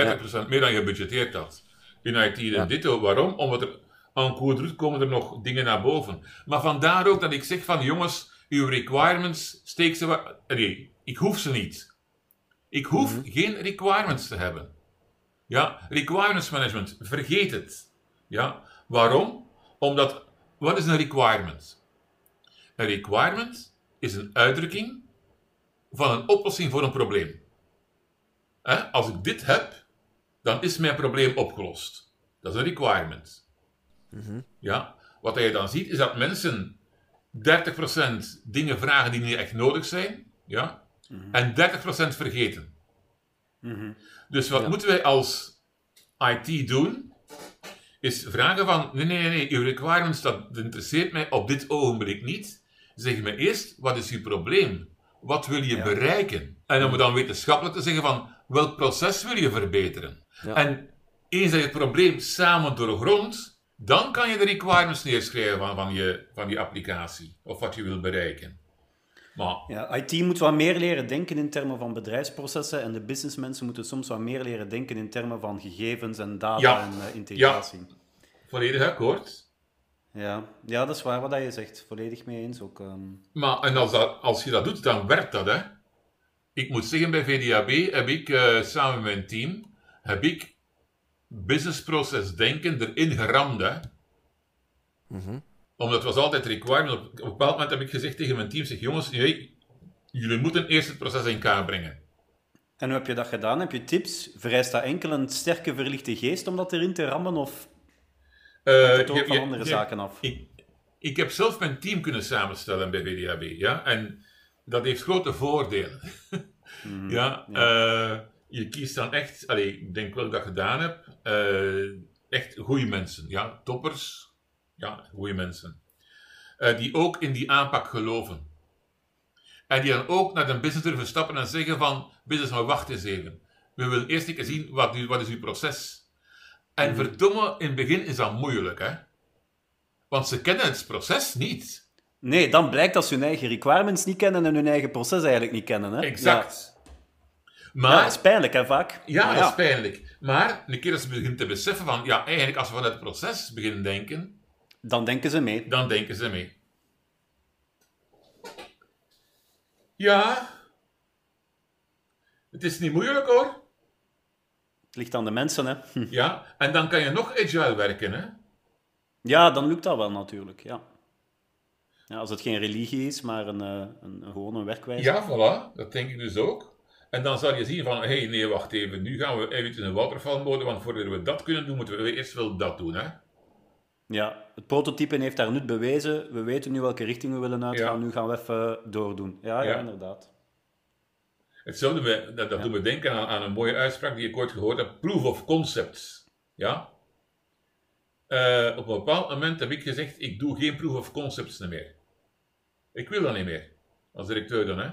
Speaker 3: 30% meer dan je budgeteerd had. In IT en
Speaker 2: Ja.
Speaker 3: ditto. Waarom? Omdat er aan koerdroet komen er nog dingen naar boven. Maar vandaar ook dat ik zeg van jongens, uw requirements, steek ze. Nee, ik hoef ze niet. Ik hoef geen requirements te hebben. Ja, requirements management, vergeet het. Ja, waarom? Omdat, wat is een requirement? Een requirement is een uitdrukking van een oplossing voor een probleem. Als ik dit heb, dan is mijn probleem opgelost. Dat is een requirement. Ja? Wat je dan ziet, is dat mensen 30% dingen vragen die niet echt nodig zijn, ja? en 30% vergeten. Dus wat moeten wij als IT doen? Is vragen van, nee, nee, nee, uw requirements, dat interesseert mij op dit ogenblik niet. Zeg me eerst, wat is uw probleem? Wat wil je bereiken? En om dan wetenschappelijk te zeggen van, welk proces wil je verbeteren?
Speaker 2: Ja.
Speaker 3: En eens dat je het probleem samen doorgrondt, dan kan je de requirements neerschrijven van, van, je, van die applicatie, of wat je wil bereiken. Maar
Speaker 1: Ja, IT moet wat meer leren denken in termen van bedrijfsprocessen en de businessmensen moeten soms wat meer leren denken in termen van gegevens en data
Speaker 3: Ja.
Speaker 1: en eh, integratie.
Speaker 3: volledig akkoord.
Speaker 1: Ja. Ja. dat is waar wat je zegt. Volledig mee eens ook. ehm.
Speaker 3: Maar en als, dat, als je dat doet, dan werkt dat, hè. Ik moet zeggen, bij VDAB heb ik eh, samen met mijn team, heb ik businessproces denken erin geramd, hè. Omdat het was altijd requirement. Op, op een bepaald moment heb ik gezegd tegen mijn team, zeg jongens, nee, jullie moeten eerst het proces in kaart brengen.
Speaker 1: En hoe heb je dat gedaan? Heb je tips? Vereist dat enkel een sterke verlichte geest om dat erin te rammen? Of het ook
Speaker 3: je-
Speaker 1: van
Speaker 3: je-
Speaker 1: andere
Speaker 3: je-
Speaker 1: zaken af?
Speaker 3: Ik, ik heb zelf mijn team kunnen samenstellen bij VDAB, ja. En dat heeft grote voordelen. (laughs)
Speaker 1: Mhm.
Speaker 3: ja, eh, je kiest dan echt, allee, ik denk wel dat ik dat gedaan heb, eh, echt goede mensen, ja. Toppers, ja, goede mensen. Eh, die ook in die aanpak geloven. En die dan ook naar de business durven stappen en zeggen van, business, maar wacht eens even. We willen eerst keer zien, wat, wat is uw proces? En verdomme, in het begin is dat moeilijk, hè. Want ze kennen het proces niet.
Speaker 1: Nee, dan blijkt dat ze hun eigen requirements niet kennen en hun eigen proces eigenlijk niet kennen. Hè?
Speaker 3: Exact.
Speaker 1: Ja.
Speaker 3: Maar,
Speaker 1: Ja, dat is pijnlijk, hè, vaak.
Speaker 3: Ja,
Speaker 1: Maar
Speaker 3: dat is pijnlijk. Maar een keer als ze beginnen te beseffen van, ja, eigenlijk als we vanuit het proces beginnen denken,
Speaker 1: Dan denken ze mee.
Speaker 3: dan denken ze mee. Ja, het is niet moeilijk hoor.
Speaker 1: Ligt aan de mensen, hè. Hm. (laughs)
Speaker 3: Ja, en dan kan je nog agile werken, hè.
Speaker 1: Ja, dan lukt dat wel natuurlijk, ja. ja als het geen religie is, maar een, eh, een, een gewone werkwijze.
Speaker 3: Ja, voilà, dat denk ik dus ook. En dan zal je zien van, hé, hey, nee, wacht even, nu gaan we even in een watervalmode, want voordat we dat kunnen doen, moeten we eerst wel dat doen, hè.
Speaker 1: Ja, het prototype heeft daar nut bewezen. We weten nu welke richting we willen uitgaan.
Speaker 3: Ja.
Speaker 1: Nu gaan we even doordoen. Ja, ja,
Speaker 3: Ja.
Speaker 1: inderdaad.
Speaker 3: Hetzelfde, me- dat, dat doet me denken aan, aan een mooie uitspraak die ik ooit gehoord heb. Proof of concepts. Ja? Eh, op een bepaald moment heb ik gezegd, ik doe geen proof of concepts meer. Ik wil dat niet meer. Als directeur dan, hè.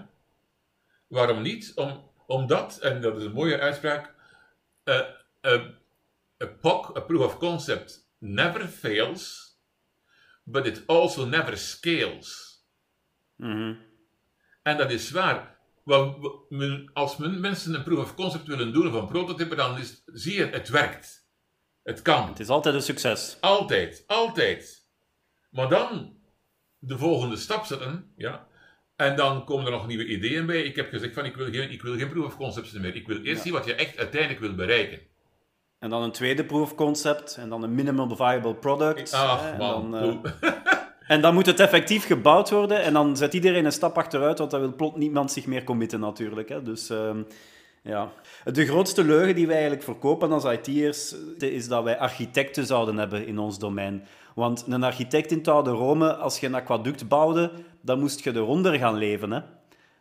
Speaker 3: Waarom niet? Om, omdat, en dat is een mooie uitspraak, a POC, a proof of concept, never fails, but it also never scales.
Speaker 1: Mhm.
Speaker 3: En dat is waar. Als men, mensen een proof of concept willen doen of een prototype, dan is, zie je, het werkt. Het kan.
Speaker 1: Het is altijd een succes.
Speaker 3: Altijd, altijd. Maar dan de volgende stap zetten, ja. En dan komen er nog nieuwe ideeën bij. Ik heb gezegd van, ik wil geen, ik wil geen proof of concepts meer. Ik wil eerst
Speaker 1: Ja.
Speaker 3: zien wat je echt uiteindelijk wil bereiken.
Speaker 1: En dan een tweede proof concept. En dan een minimum viable product.
Speaker 3: Ach
Speaker 1: en,
Speaker 3: man,
Speaker 1: dan, eh. (laughs) en dan moet het effectief gebouwd worden. En dan zet iedereen een stap achteruit, want dan wil plot niemand zich meer committen natuurlijk. Hè. Dus ehm, ja. De grootste leugen die wij eigenlijk verkopen als IT'ers is dat wij architecten zouden hebben in ons domein. Want een architect in het oude Rome, als je een aquaduct bouwde, dan moest je eronder gaan leven. Hè.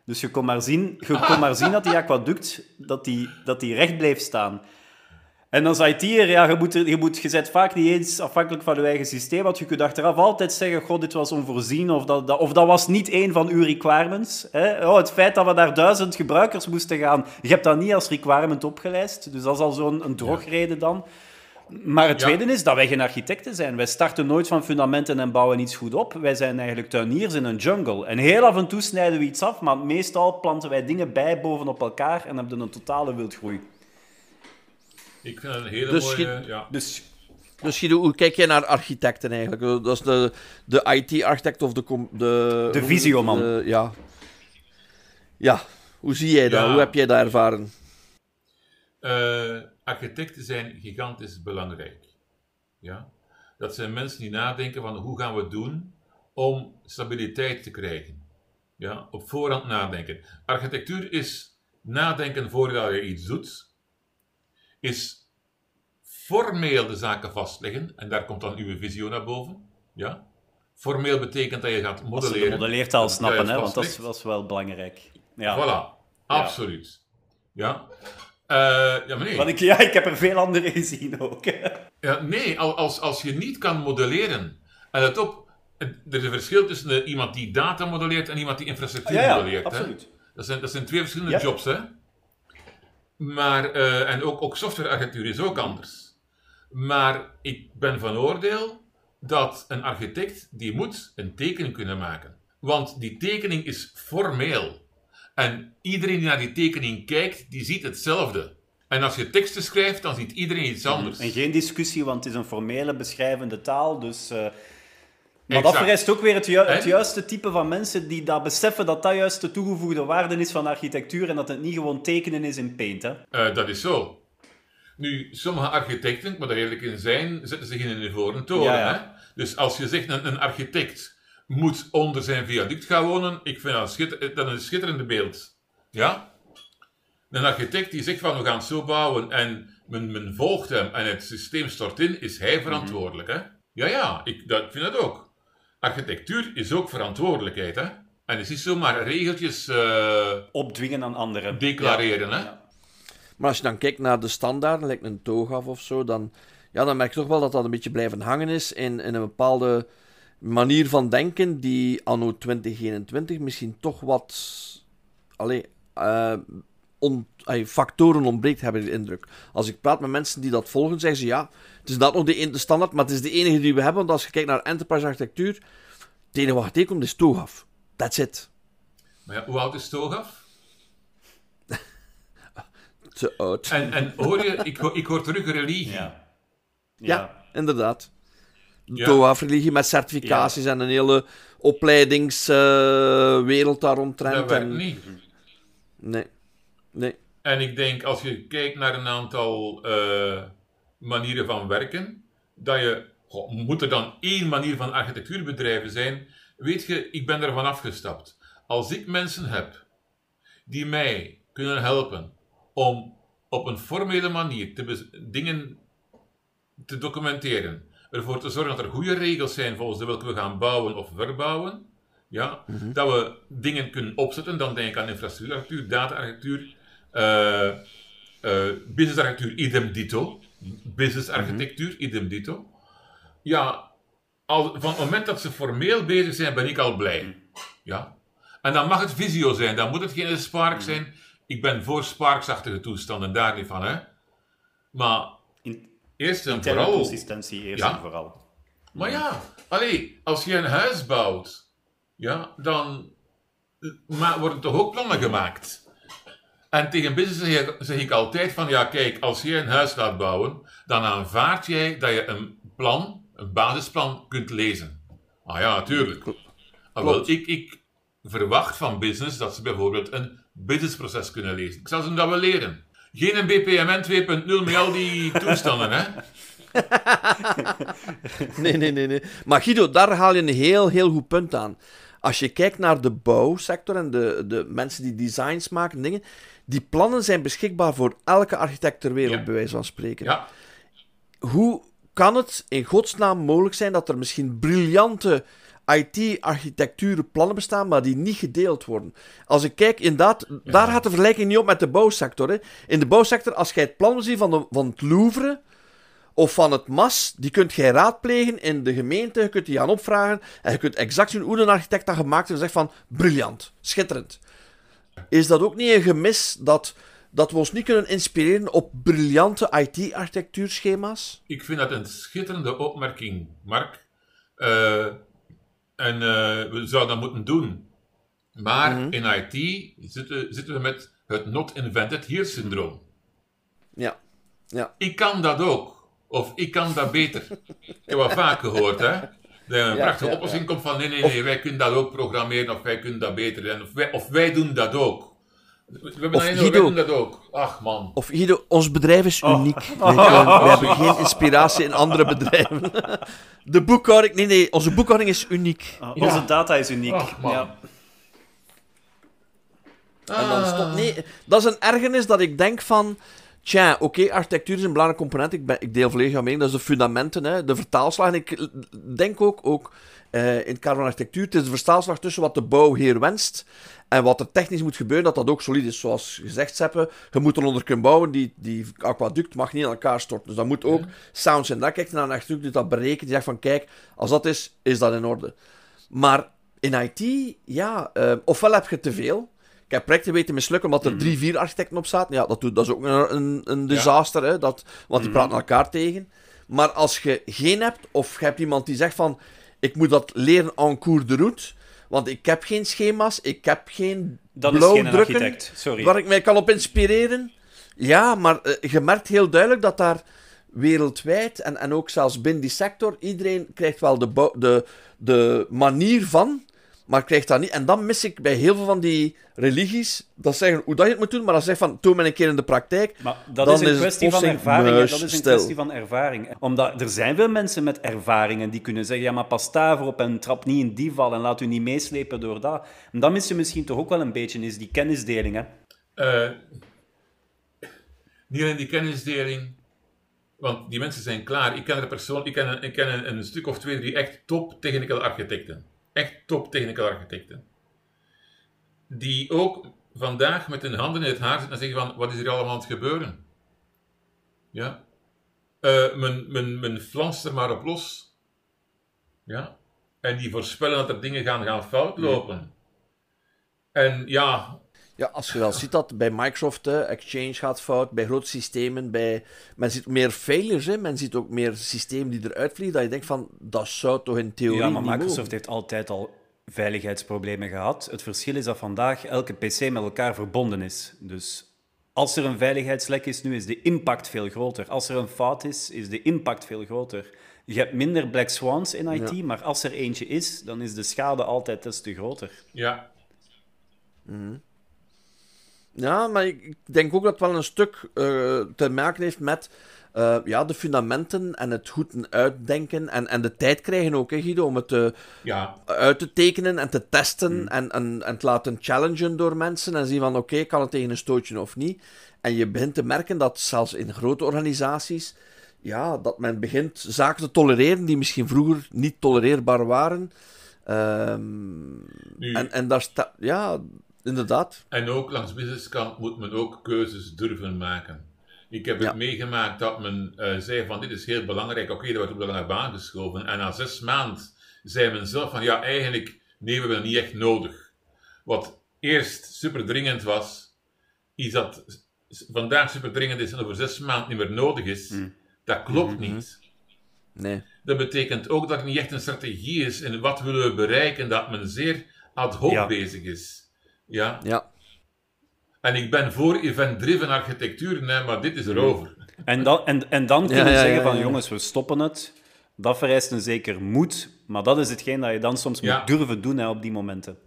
Speaker 1: Dus je kon maar zien, je kon maar zien dat die aquaduct dat die, dat die recht bleef staan. En als IT'er, ja, je, moet, er- je, moet, je bent vaak niet eens afhankelijk van je eigen systeem, want je kunt achteraf altijd zeggen, god, dit was onvoorzien, of dat, dat, of dat was niet één van uw requirements. Hè? Oh, het feit dat we naar duizend gebruikers moesten gaan, je hebt dat niet als requirement opgelijst, dus dat is al zo'n een drogreden dan. Maar het
Speaker 3: Ja.
Speaker 1: tweede is dat wij geen architecten zijn. Wij starten nooit van fundamenten en bouwen iets goed op. Wij zijn eigenlijk tuiniers in een jungle. En heel af en toe snijden we iets af, maar meestal planten wij dingen bij bovenop elkaar en hebben een totale wildgroei.
Speaker 3: Ik vind het een hele
Speaker 2: Dus
Speaker 3: mooie...
Speaker 2: je-
Speaker 3: Ja.
Speaker 1: Dus
Speaker 2: Dus Guido, hoe kijk jij naar architecten eigenlijk? Dat is de, de IT-architect of de... de
Speaker 1: De visioman.
Speaker 2: de- ja. Ja. Hoe zie jij dat?
Speaker 3: Ja.
Speaker 2: Hoe heb jij dat ervaren?
Speaker 3: Eh, architecten zijn gigantisch belangrijk. Ja? Dat zijn mensen die nadenken van hoe gaan we het doen om stabiliteit te krijgen. Ja? Op voorhand nadenken. Architectuur is nadenken voordat je iets doet. Is formeel de zaken vastleggen. En daar komt dan uw visio naar boven. Ja? Formeel betekent dat je gaat
Speaker 1: Als
Speaker 3: modelleren.
Speaker 1: modelleertaal
Speaker 3: Dat
Speaker 1: snappen,
Speaker 3: juist
Speaker 1: hè, want dat is, is wel belangrijk. Ja.
Speaker 3: Voilà, absoluut. Ja. Eh, ja, maar nee.
Speaker 1: Want ik, ja, ik heb er veel andere gezien ook. (laughs)
Speaker 3: Ja, nee, al- als, als je niet kan modelleren. En let op, er is een verschil tussen iemand die data modelleert en iemand die infrastructuur
Speaker 1: ja, ja,
Speaker 3: modelleert. Hè?
Speaker 1: absoluut.
Speaker 3: Dat, zijn, dat zijn twee verschillende
Speaker 1: Ja.
Speaker 3: jobs. Hè? Maar, eh, en ook, ook softwarearchitectuur is ook anders. Maar ik ben van oordeel dat een architect die moet een tekening kunnen maken. Want die tekening is formeel. En iedereen die naar die tekening kijkt, die ziet hetzelfde. En als je teksten schrijft, dan ziet iedereen iets anders.
Speaker 1: En geen discussie, want het is een formele, beschrijvende taal. Dus, eh, maar dat vereist ook weer het, ju- het
Speaker 3: En?
Speaker 1: juiste type van mensen die dat beseffen dat dat juist de toegevoegde waarde is van architectuur en dat het niet gewoon tekenen is in Paint. Hè?
Speaker 3: Eh, dat is zo. Nu, sommige architecten, ik moet er eerlijk in zijn, zetten zich in een ivoren toren.
Speaker 1: Ja, ja.
Speaker 3: Hè? Dus als je zegt, een, een architect moet onder zijn viaduct gaan wonen, ik vind dat een, schitter, dat een schitterende beeld. Ja? Een architect die zegt van, we gaan het zo bouwen en men, men volgt hem en het systeem stort in, is hij verantwoordelijk. Hè? Ja, ja, ik, dat, ik vind dat ook. Architectuur is ook verantwoordelijkheid. Hè? En het is niet zomaar regeltjes eh,
Speaker 1: Opdwingen aan anderen.
Speaker 3: declareren. Hè?
Speaker 1: Ja.
Speaker 2: Maar als je dan kijkt naar de standaarden, lijkt een TOGAF of zo, dan, ja, dan merk je toch wel dat dat een beetje blijven hangen is in, in een bepaalde manier van denken die anno 2021 misschien toch wat allee, eh, on- factoren ontbreekt, heb ik de indruk. Als ik praat met mensen die dat volgen, zeggen ze ja, het is dat nog de, de standaard, maar het is de enige die we hebben, want als je kijkt naar enterprise architectuur, het enige wat tegenkomt is TOGAF. That's it.
Speaker 3: Maar ja, hoe oud is TOGAF? (laughs)
Speaker 2: Te oud.
Speaker 3: En, en hoor je, ik, hoor- ik hoor terug religie.
Speaker 1: Ja.
Speaker 2: Ja, inderdaad.
Speaker 3: Ja.
Speaker 2: TOAF-religie met certificaties en een hele opleidingswereld daar
Speaker 3: dat werkt
Speaker 2: en...
Speaker 3: niet.
Speaker 2: Nee. Nee.
Speaker 3: En ik denk, als je kijkt naar een aantal eh, manieren van werken, dat je, goh, moet er dan één manier van architectuurbedrijven zijn? Weet je, ik ben ervan afgestapt. Als ik mensen heb die mij kunnen helpen om op een formele manier te dingen te documenteren, ervoor te zorgen dat er goede regels zijn volgens de welke we gaan bouwen of verbouwen, ja, dat we dingen kunnen opzetten, dan denk ik aan infrastructuurarchitectuur, data-architectuur, eh eh business-architectuur, idem dito, business-architectuur, idem dito. Ja, al, van het moment dat ze formeel bezig zijn, ben ik al blij. Ja. En dan mag het visio zijn, dan moet het geen Spark zijn. Ik ben voor Sparksachtige toestanden, daar niet van, hè. Maar
Speaker 1: In,
Speaker 3: eerst en vooral...
Speaker 1: consistentie eerst
Speaker 3: Ja.
Speaker 1: en vooral.
Speaker 3: Maar ja, allee, als je een huis bouwt, ja, dan eh, maar worden toch ook plannen gemaakt. En tegen business zeg ik, zeg ik altijd van, ja kijk, als je een huis laat bouwen, dan aanvaard jij dat je een plan, een basisplan kunt lezen. Ah ja, natuurlijk. Ah, wel, ik, ik verwacht van business dat ze bijvoorbeeld een businessproces kunnen lezen. Ik zal ze dat wel leren. Geen een BPMN 2.0 met al die (laughs) toestanden, hè. (laughs)
Speaker 2: nee, nee, nee, nee. Maar Guido, daar haal je een heel, heel goed punt aan. Als je kijkt naar de bouwsector en de, de mensen die designs maken, dingen, die plannen zijn beschikbaar voor elke architect ter wereld,
Speaker 3: Ja.
Speaker 2: bij wijze van spreken.
Speaker 3: Ja,
Speaker 2: Hoe kan het in godsnaam mogelijk zijn dat er misschien briljante IT-architectuurplannen bestaan, maar die niet gedeeld worden? Als ik kijk, inderdaad, daar gaat de vergelijking niet op met de bouwsector. Hè. In de bouwsector, als jij het plan ziet van, de, van het Louvre of van het MAS, die kunt jij raadplegen in de gemeente, je kunt die gaan opvragen en je kunt exact zien hoe een architect dat gemaakt heeft en zegt van, briljant, schitterend. Is dat ook niet een gemis dat, dat we ons niet kunnen inspireren op briljante IT-architectuurschema's?
Speaker 3: Ik vind dat een schitterende opmerking, Mark. Eh, en eh, we zouden dat moeten doen. Maar in IT zitten, zitten we met het not invented here syndroom.
Speaker 2: Ja. Ja.
Speaker 3: Ik kan dat ook. Of ik kan dat beter. Ik heb wel vaak gehoord, hè. Een
Speaker 2: Ja,
Speaker 3: prachtige
Speaker 2: ja,
Speaker 3: oplossing
Speaker 2: ja.
Speaker 3: komt van nee, nee, nee, wij kunnen dat ook programmeren of wij kunnen dat beter. En of, wij, of wij doen dat ook. We hebben
Speaker 2: Of Guido.
Speaker 3: dat ook. Ach man.
Speaker 2: Of Guido, ons bedrijf is
Speaker 1: Oh.
Speaker 2: uniek. (laughs) We, hebben geen inspiratie in andere (laughs) bedrijven. (laughs) De boekhouding... Nee, nee, onze boekhouding is uniek.
Speaker 3: Ja.
Speaker 1: Onze data is uniek.
Speaker 3: Ach, man.
Speaker 1: ja.
Speaker 2: En dan
Speaker 3: Ah.
Speaker 2: stop... Nee, dat is een ergernis dat ik denk van... Tja, oké, architectuur is een belangrijke component. Ik, ben, ik deel volledig jouw mening. Dat is de fundamenten, hè, de vertaalslag. En ik denk ook, ook eh, in het kader van architectuur, het is de vertaalslag tussen wat de bouwheer wenst en wat er technisch moet gebeuren, dat dat ook solide is. Zoals gezegd, Seppe, je moet er onder kunnen bouwen. Die, die aquaduct mag niet aan elkaar storten. Dus dat moet ook sound zijn. Daar kijkt naar een architect die dat berekent. Die zegt van, kijk, als dat is, is dat in orde. Maar in IT, ja, eh, ofwel heb je te veel. Ik heb projecten weten mislukken omdat er drie, vier architecten op zaten. Ja, dat, doet, dat is ook een, een, een disaster, hè, dat, want die praten elkaar tegen. Maar als je geen hebt, of je hebt iemand die zegt van... Ik moet dat leren en cours de route, want ik heb geen schema's, ik heb geen
Speaker 1: Dat geen
Speaker 2: blauwdrukken
Speaker 1: architect. Sorry.
Speaker 2: waar ik mij kan op inspireren. Ja, maar eh, je merkt heel duidelijk dat daar wereldwijd, en, en ook zelfs binnen die sector, iedereen krijgt wel de, de, de manier van, maar krijgt dat niet. En dan mis ik bij heel veel van die religies, dat zeggen hoe dat je het moet doen, maar dat zegt van, toon me een keer in de praktijk.
Speaker 1: Maar dat
Speaker 2: Dan
Speaker 1: is een kwestie van ervaring. Dat is een kwestie van ervaring. Omdat er zijn veel mensen met ervaringen die kunnen zeggen: ja, maar pas daarop en trap niet in die val en laat u niet meeslepen door dat. En dat mis je misschien toch ook wel een beetje, is die kennisdeling. Hè?
Speaker 3: Eh, niet alleen die kennisdeling, want die mensen zijn klaar. Ik ken er persoon, ik ken, een, ik ken een, een stuk of twee, drie echt top technical architecten. Echt top technical architecten. Die ook vandaag met hun handen in het haar zitten en zeggen van, wat is er allemaal aan het gebeuren? Ja. Eh, men, men, men flanst er maar op los. Ja. En die voorspellen dat er dingen gaan, gaan fout lopen. En ja,
Speaker 2: Ja, als je wel ziet dat bij Microsoft, hè, Exchange gaat fout, bij grote systemen, bij... men ziet meer failures, hè. men ziet ook meer systemen die eruit vliegen, dat je denkt van, dat zou toch in theorie
Speaker 1: Ja, maar
Speaker 2: niet
Speaker 1: Microsoft
Speaker 2: mogen.
Speaker 1: heeft altijd al veiligheidsproblemen gehad. Het verschil is dat vandaag elke PC met elkaar verbonden is. Dus als er een veiligheidslek is nu, is de impact veel groter. Als er een fout is, is de impact veel groter. Je hebt minder black swans in IT,
Speaker 2: Ja.
Speaker 1: maar als er eentje is, dan is de schade altijd des te groter.
Speaker 3: ja,
Speaker 2: Ja, maar ik denk ook dat het wel een stuk eh, te maken heeft met eh, ja, de fundamenten en het goed uitdenken en, en de tijd krijgen ook, hè, Guido, om het
Speaker 3: ja,
Speaker 2: uit te tekenen en te testen en, en, en te laten challengen door mensen en zien van oké, kan het tegen een stootje of niet. En je begint te merken dat zelfs in grote organisaties, ja, dat men begint zaken te tolereren die misschien vroeger niet tolereerbaar waren. Ehm,
Speaker 3: Nu-
Speaker 2: en, en daar staat, ja, inderdaad.
Speaker 3: En ook langs businesskant moet men ook keuzes durven maken. Ik heb het meegemaakt dat men eh, zei van dit is heel belangrijk, oké, dat wordt op de lange baan geschoven. En na zes maanden zei men zelf van ja, eigenlijk nee, we hebben het niet echt nodig. Wat eerst super dringend was, iets dat vandaag super dringend is en over zes maanden niet meer nodig is, dat klopt niet.
Speaker 2: Nee.
Speaker 3: Dat betekent ook dat het niet echt een strategie is en wat willen we bereiken, dat men zeer ad hoc
Speaker 1: Ja.
Speaker 3: bezig is. Ja.
Speaker 2: Ja.
Speaker 3: En ik ben voor event-driven architectuur, nee, maar dit is erover.
Speaker 1: En dan, en, en dan kunnen we
Speaker 2: ja,
Speaker 1: zeggen
Speaker 2: ja,
Speaker 1: van
Speaker 2: ja.
Speaker 1: jongens, we stoppen het. Dat vereist een zeker moed, maar dat is hetgeen dat je dan soms
Speaker 3: Ja.
Speaker 1: moet durven doen hè, op die momenten.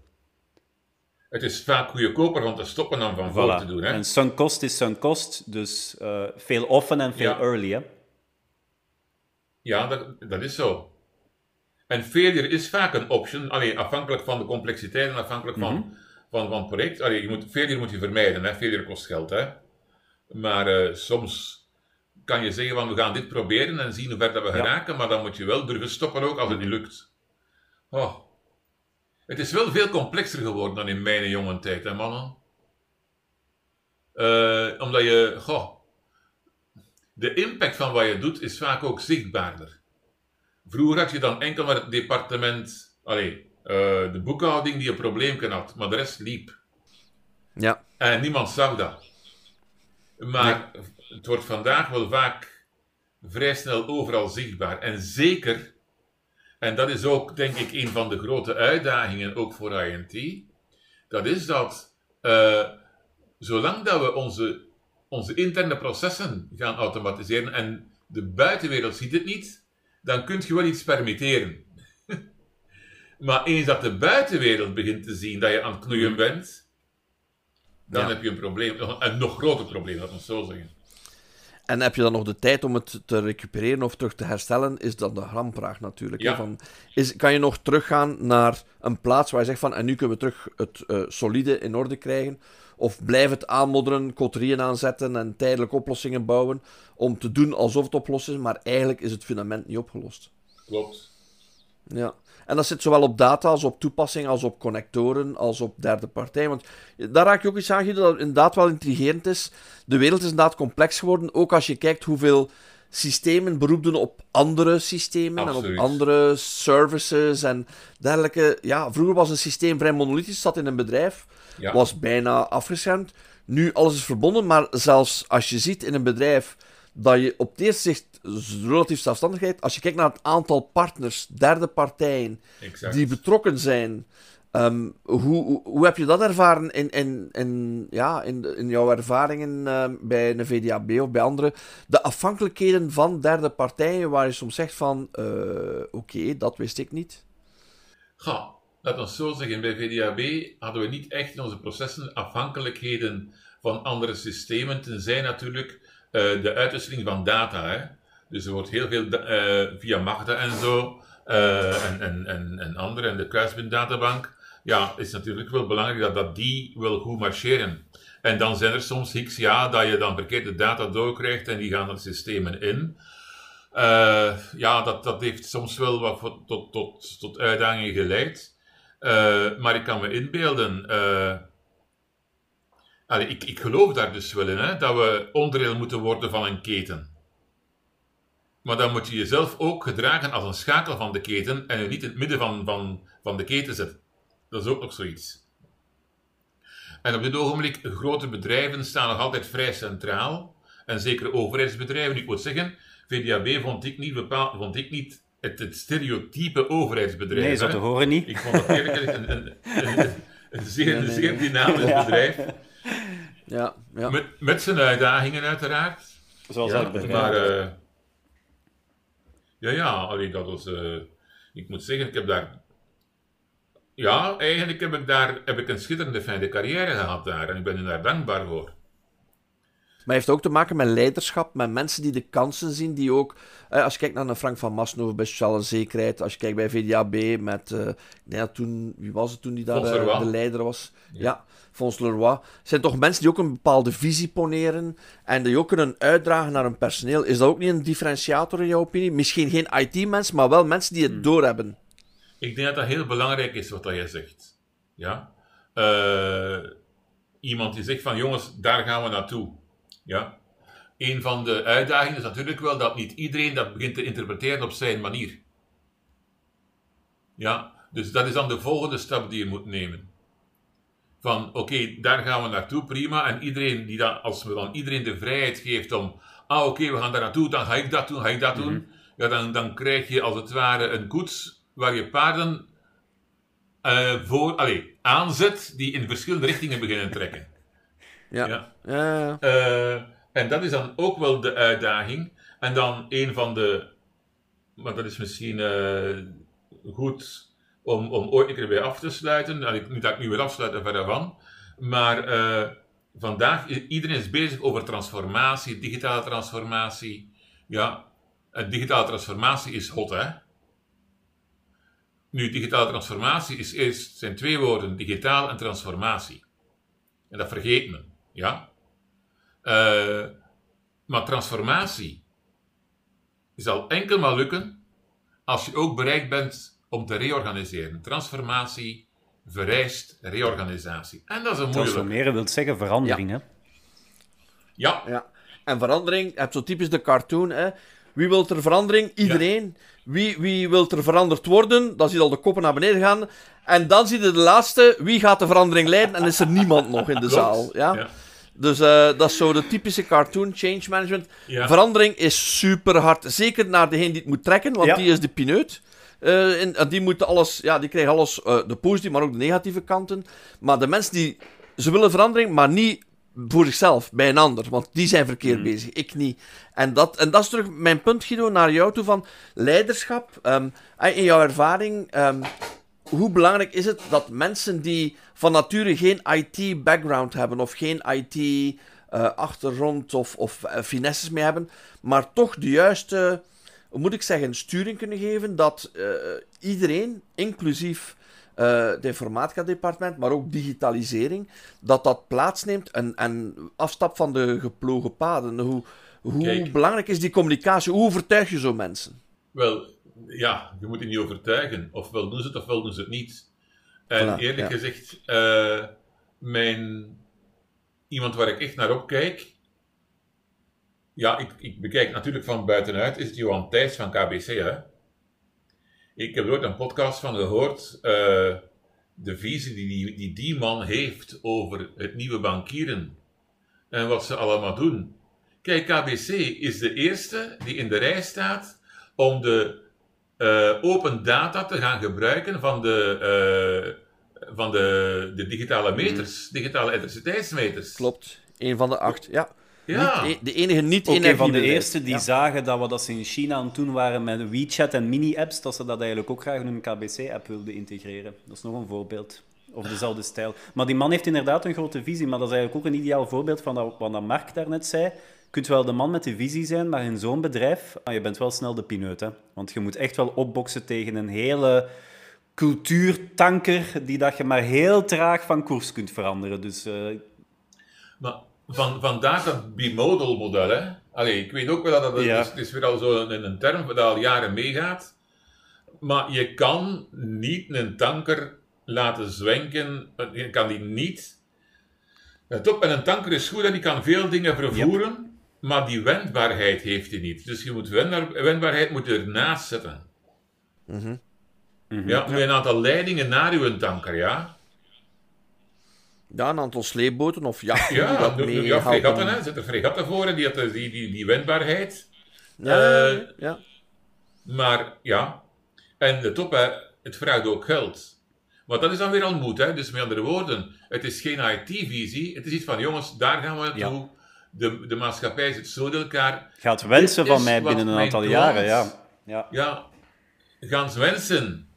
Speaker 3: Het is vaak goedkoper om te stoppen dan van voor
Speaker 1: Voilà.
Speaker 3: te doen. Hè?
Speaker 1: En sunk cost is sunk cost, dus eh, veel often en veel
Speaker 3: Ja.
Speaker 1: early. Hè?
Speaker 3: Ja, dat, dat is zo. En failure is vaak een option, alleen afhankelijk van de complexiteit en afhankelijk van,
Speaker 1: Mhm.
Speaker 3: Van, van het project. Allee, je moet, failure moet je vermijden, hè? failure kost geld. Hè? Maar eh, soms kan je zeggen van we gaan dit proberen en zien hoe ver dat we
Speaker 1: Ja.
Speaker 3: geraken, maar dan moet je wel durven stoppen ook als het niet lukt. Oh. Het is wel veel complexer geworden dan in mijn jonge tijd, hè mannen? Eh, omdat je, goh, de impact van wat je doet is vaak ook zichtbaarder. Vroeger had je dan enkel maar het departement, allee, eh, de boekhouding die een probleem had, maar de rest liep.
Speaker 2: Ja.
Speaker 3: En niemand zag dat. Maar het wordt vandaag wel vaak vrij snel overal zichtbaar. En zeker, en dat is ook denk ik een van de grote uitdagingen ook voor INT, dat is dat eh, zolang dat we onze, onze interne processen gaan automatiseren en de buitenwereld ziet het niet, dan kun je wel iets permitteren. Maar eens dat de buitenwereld begint te zien dat je aan het knoeien bent, dan
Speaker 2: Ja.
Speaker 3: heb je een probleem. Een nog groter probleem, laat ons zo zeggen.
Speaker 2: En heb je dan nog de tijd om het te recupereren of terug te herstellen, is dan de hamvraag natuurlijk.
Speaker 3: Ja.
Speaker 2: Van, is, kan je nog teruggaan naar een plaats waar je zegt van, en nu kunnen we terug het eh, solide in orde krijgen? Of blijf het aanmodderen, coterieën aanzetten en tijdelijk oplossingen bouwen om te doen alsof het opgelost is, maar eigenlijk is het fundament niet opgelost.
Speaker 3: Klopt.
Speaker 2: Ja. En dat zit zowel op data als op toepassingen, als op connectoren, als op derde partij. Want daar raak je ook iets aan, dat inderdaad wel intrigerend is. De wereld is inderdaad complex geworden, ook als je kijkt hoeveel systemen beroep doen op andere systemen
Speaker 3: Absoluut.
Speaker 2: en op andere services en dergelijke. Ja, vroeger was een systeem vrij monolithisch, zat in een bedrijf,
Speaker 3: Ja.
Speaker 2: was bijna afgeschermd. Nu, alles is verbonden, maar zelfs als je ziet in een bedrijf dat je op het eerste zicht relatief zelfstandigheid, als je kijkt naar het aantal partners, derde partijen,
Speaker 3: Exact.
Speaker 2: die betrokken zijn, ehm, hoe, hoe, hoe heb je dat ervaren in, in, in, ja, in, in jouw ervaringen ehm, bij een VDAB of bij anderen? De afhankelijkheden van derde partijen, waar je soms zegt van, eh, oké, dat wist ik niet.
Speaker 3: Ga, laat ons zo zeggen, bij VDAB hadden we niet echt in onze processen afhankelijkheden van andere systemen, tenzij natuurlijk eh, de uitwisseling van data. Hè. Dus er wordt heel veel eh, via Magda en zo, eh, en, en, en, en andere, en de kruisbinddatabank. Ja, is natuurlijk wel belangrijk dat, dat die wel goed marcheren. En dan zijn er soms hicks, ja, dat je dan verkeerde data doorkrijgt en die gaan er systemen in. Ja, dat, dat heeft soms wel wat tot, tot, tot uitdagingen geleid. Maar ik kan me inbeelden. Allee, ik, ik geloof daar dus wel in, hè, dat we onderdeel moeten worden van een keten. Maar dan moet je jezelf ook gedragen als een schakel van de keten en je niet in het midden van, van, van de keten zetten. Dat is ook nog zoiets. En op dit ogenblik, grote bedrijven staan nog altijd vrij centraal. En zeker overheidsbedrijven. Ik moet zeggen, VDAB vond ik niet, bepaald, vond ik niet het, het stereotype overheidsbedrijf.
Speaker 1: Nee, zo
Speaker 3: hè.
Speaker 1: te horen niet.
Speaker 3: Ik vond dat eerlijk een, een, een, een zeer, een zeer dynamisch bedrijf.
Speaker 2: Ja, ja.
Speaker 3: Met, met zijn uitdagingen uiteraard.
Speaker 1: Zoals
Speaker 3: Ja, maar eh, ja, ja, allee, dat was. eh, ik moet zeggen, ik heb daar. Ja, eigenlijk heb ik daar heb ik een schitterende fijne carrière gehad daar en ik ben er daar dankbaar voor.
Speaker 2: Maar het heeft ook te maken met leiderschap, met mensen die de kansen zien, die ook... eh, als je kijkt naar een Frank van Massenhoven bij Sociale Zekerheid, als je kijkt bij VDAB met... eh, dat toen... Wie was het toen die daar de leider was?
Speaker 3: Ja.
Speaker 2: Ja, Fons Leroy. Zijn toch mensen die ook een bepaalde visie poneren en die ook kunnen uitdragen naar hun personeel. Is dat ook niet een differentiator in jouw opinie? Misschien geen IT-mensen, maar wel mensen die het
Speaker 3: Hmm.
Speaker 2: doorhebben.
Speaker 3: Ik denk dat dat heel belangrijk is wat dat jij zegt. Ja? Eh, iemand die zegt van jongens, daar gaan we naartoe. Ja? Een van de uitdagingen is natuurlijk wel dat niet iedereen dat begint te interpreteren op zijn manier. Ja, dus dat is dan de volgende stap die je moet nemen. Van oké, daar gaan we naartoe, prima. En iedereen die dan, als we dan iedereen de vrijheid geeft om, ah oké, we gaan daar naartoe, dan ga ik dat doen, ga ik dat doen. Ja, dan, dan krijg je als het ware een koets waar je paarden eh, voor, allee, aanzet die in verschillende richtingen beginnen trekken. (laughs)
Speaker 2: Ja.
Speaker 3: Ja.
Speaker 2: Ja, ja.
Speaker 3: Eh, en dat is dan ook wel de uitdaging. En dan een van de, maar dat is misschien eh, goed om, om ooit een keer bij af te sluiten. Nou, ik- dat ik nu weer afsluit en verder van. Maar eh, vandaag, iedereen is bezig over transformatie, digitale transformatie. Ja, digitale transformatie is hot, hè? Nu, digitale transformatie is eerst, zijn twee woorden, digitaal en transformatie. En dat vergeet men, ja? Eh, maar transformatie zal enkel maar lukken als je ook bereid bent om te reorganiseren. Transformatie vereist reorganisatie. En dat is een moeilijk.
Speaker 1: Transformeren wil zeggen verandering, hè?
Speaker 3: Ja,
Speaker 2: Ja. En verandering, je hebt zo typisch de cartoon, hè. Wie wil er verandering? Iedereen. Wie, wie wil er veranderd worden? Dan zie je al de koppen naar beneden gaan. En dan zie je de laatste, wie gaat de verandering leiden? En is er niemand nog in de (laughs)
Speaker 3: klopt.
Speaker 2: zaal. Ja?
Speaker 3: Ja.
Speaker 2: Dus eh, dat is zo de typische cartoon change management.
Speaker 3: Ja.
Speaker 2: Verandering is super hard. Zeker naar degene die het moet trekken, want
Speaker 1: Ja.
Speaker 2: die is de pineut. Eh, en, en die moeten alles, ja, die krijgen alles, eh, de positieve, maar ook de negatieve kanten. Maar de mensen die, ze willen verandering, maar niet voor zichzelf, bij een ander. Want die zijn verkeerd bezig, ik niet. En dat, en dat is terug mijn punt, Guido, naar jou toe van leiderschap. Ehm, in jouw ervaring, ehm, hoe belangrijk is het dat mensen die van nature geen IT-background hebben of geen IT-achtergrond of, of uh, finesses mee hebben, maar toch de juiste, moet ik zeggen, sturing kunnen geven dat uh, iedereen, inclusief uh, het informatica-departement, maar ook digitalisering, dat dat plaatsneemt en, en afstap van de geplogen paden. Hoe, hoe
Speaker 3: Kijk.
Speaker 2: belangrijk is die communicatie? Hoe overtuig je zo mensen?
Speaker 3: Wel, ja, je moet die niet overtuigen. Ofwel doen ze het, ofwel doen ze het niet. En
Speaker 2: Voilà,
Speaker 3: eerlijk
Speaker 2: ja.
Speaker 3: gezegd, eh, mijn, iemand waar ik echt naar opkijk, ja, ik, ik bekijk natuurlijk van buitenuit, is het Johan Thijs van KBC. Hè? Ik heb er ooit een podcast van gehoord, eh, de visie die die, die man heeft over het nieuwe bankieren en wat ze allemaal doen. Kijk, KBC is de eerste die in de rij staat om de eh, open data te gaan gebruiken van de, eh, van de, de digitale meters, digitale elektriciteitsmeters.
Speaker 2: Klopt. Een van de acht, ja.
Speaker 3: Ja,
Speaker 2: Niet- de enige niet
Speaker 1: Ook een van de eerste die
Speaker 2: Ja.
Speaker 1: zagen dat we dat ze in China aan het doen waren met WeChat en mini-apps, dat ze dat eigenlijk ook graag in hun KBC-app wilden integreren. Dat is nog een voorbeeld. Of dezelfde stijl. Maar die man heeft inderdaad een grote visie, maar dat is eigenlijk ook een ideaal voorbeeld van dat, wat dat Mark daarnet zei. Je kunt wel de man met de visie zijn, maar in zo'n bedrijf, ah, je bent wel snel de pineut. Hè? Want je moet echt wel opboksen tegen een hele cultuurtanker die dat je maar heel traag van koers kunt veranderen. Dus eh,
Speaker 3: maar van, vandaar dat bimodal model. Hè? Allee, ik weet ook wel dat dat
Speaker 1: Ja.
Speaker 3: is, het is weer al zo een, een term dat al jaren meegaat. Maar je kan niet een tanker laten zwenken. Je kan die niet. Let op, en een tanker is goed en die kan veel dingen vervoeren. Maar die wendbaarheid heeft hij niet. Dus je moet wendbaar, wendbaarheid moet je ernaast zetten. Ja, met een aantal leidingen naar uw tanker, ja.
Speaker 2: Ja, een aantal sleepboten of jachten die
Speaker 3: Ja,
Speaker 2: dat mee
Speaker 3: ja fregatten, hè. Zet er fregatten voor en die, had de- die, die, die wendbaarheid.
Speaker 2: Ja,
Speaker 3: Eh,
Speaker 2: ja.
Speaker 3: Maar ja, en de top, hè, het vraagt ook geld. Maar dat is dan weer al moed, hè. Dus met andere woorden, het is geen IT-visie. Het is iets van, jongens, daar gaan we naartoe. De, de maatschappij zit zo in elkaar.
Speaker 1: gaat wensen van mij binnen een aantal jaren. Ja. Ja.
Speaker 3: Ja, gaan ze wensen.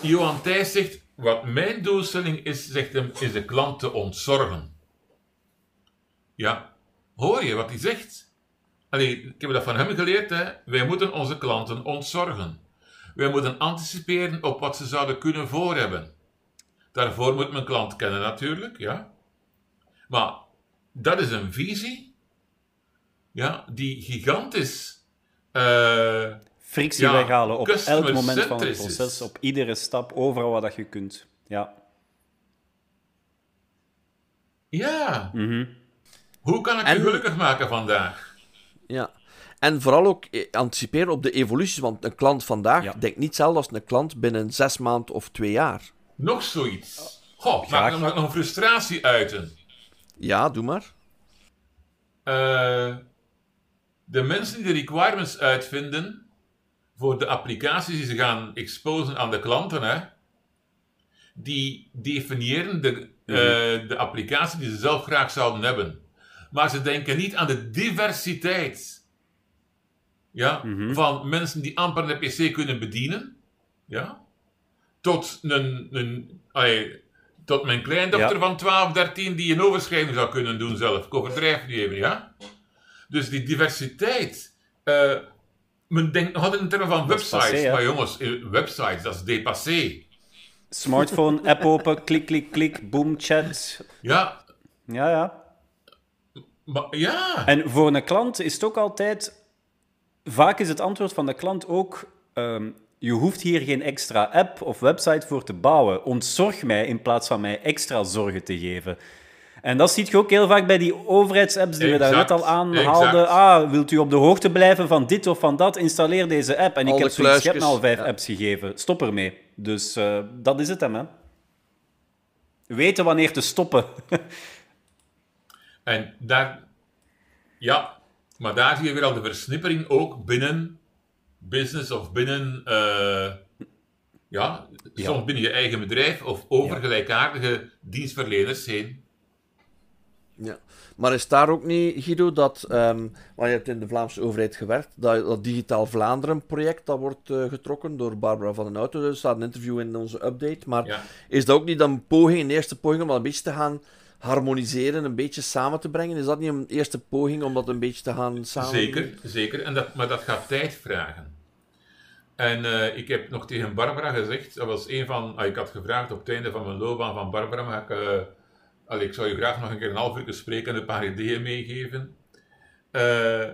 Speaker 3: Johan Thijs zegt, wat mijn doelstelling is, zegt hem, is de klant te ontzorgen. Ja, hoor je wat hij zegt? Allee, ik heb dat van hem geleerd, hè. Wij moeten onze klanten ontzorgen. Wij moeten anticiperen op wat ze zouden kunnen voorhebben. Daarvoor moet men klant kennen natuurlijk, ja. Maar dat is een visie, ja, die gigantisch... eh
Speaker 1: frictie
Speaker 3: Ja,
Speaker 1: weghalen op elk moment van het proces, op iedere stap, overal waar dat je kunt. Ja.
Speaker 3: Ja.
Speaker 1: Mhm.
Speaker 3: Hoe kan ik
Speaker 2: En-
Speaker 3: u gelukkig maken vandaag?
Speaker 2: ja. En vooral ook eh, anticiperen op de evoluties, want een klant vandaag
Speaker 1: Ja.
Speaker 2: denkt niet hetzelfde als een klant binnen zes maanden of twee jaar.
Speaker 3: Nog zoiets. Goh, mag
Speaker 1: Graag.
Speaker 3: ik nog een frustratie uiten?
Speaker 2: Ja, doe maar.
Speaker 3: Eh, de mensen die de requirements uitvinden voor de applicaties die ze gaan exposen aan de klanten, hè, die definiëren de, eh, de applicatie die ze zelf graag zouden hebben. Maar ze denken niet aan de diversiteit ja, van mensen die amper een PC kunnen bedienen. Ja, tot, een, een, allee, tot mijn kleindochter
Speaker 1: Ja.
Speaker 3: van 12, 13 die een overschrijving zou kunnen doen zelf. Ik overdrijf niet even, ja. Dus die diversiteit. eh, men denkt nog altijd in termen van websites.
Speaker 1: passé,
Speaker 3: maar jongens, eh, websites, dat is dépassé.
Speaker 1: Smartphone, (laughs) app open, klik, klik, klik, boom, chat.
Speaker 3: Ja,
Speaker 1: Ja, ja.
Speaker 3: maar ja.
Speaker 1: En voor een klant is het ook altijd... Vaak is het antwoord van de klant ook... ehm, je hoeft hier geen extra app of website voor te bouwen. Ontzorg mij in plaats van mij extra zorgen te geven. En dat zie je ook heel vaak bij die overheidsapps die we daar net al aanhaalden. Ah, wilt u op de hoogte blijven van dit of van dat? Installeer deze app. En
Speaker 2: Al
Speaker 1: ik heb zoiets, je hebt al vijf
Speaker 2: ja.
Speaker 1: apps gegeven. Stop ermee. Dus eh, dat is het hem, hè. Weten wanneer te stoppen.
Speaker 3: En daar, ja, maar daar zie je weer al de versnippering ook binnen business of binnen, eh, ja,
Speaker 1: Ja.
Speaker 3: soms binnen je eigen bedrijf of over
Speaker 1: Ja.
Speaker 3: gelijkaardige dienstverleners heen.
Speaker 2: Ja, maar is daar ook niet, Guido, dat, um, want je hebt in de Vlaamse overheid gewerkt, dat, dat Digitaal Vlaanderen-project, dat wordt uh, getrokken door Barbara van den Auto, er staat een interview in onze update, maar
Speaker 3: Ja.
Speaker 2: is dat ook niet een poging, een eerste poging om dat een beetje te gaan harmoniseren, een beetje samen te brengen? Is dat niet een eerste poging om dat een beetje te gaan samen
Speaker 3: Zeker, zeker. En dat, maar dat gaat tijd vragen. En eh, ik heb nog tegen Barbara gezegd, dat was een van, ah, ik had gevraagd op het einde van mijn loopbaan van Barbara, mag ik, eh, allee, ik zou je graag nog een keer een half uur spreken en een paar ideeën meegeven. Eh,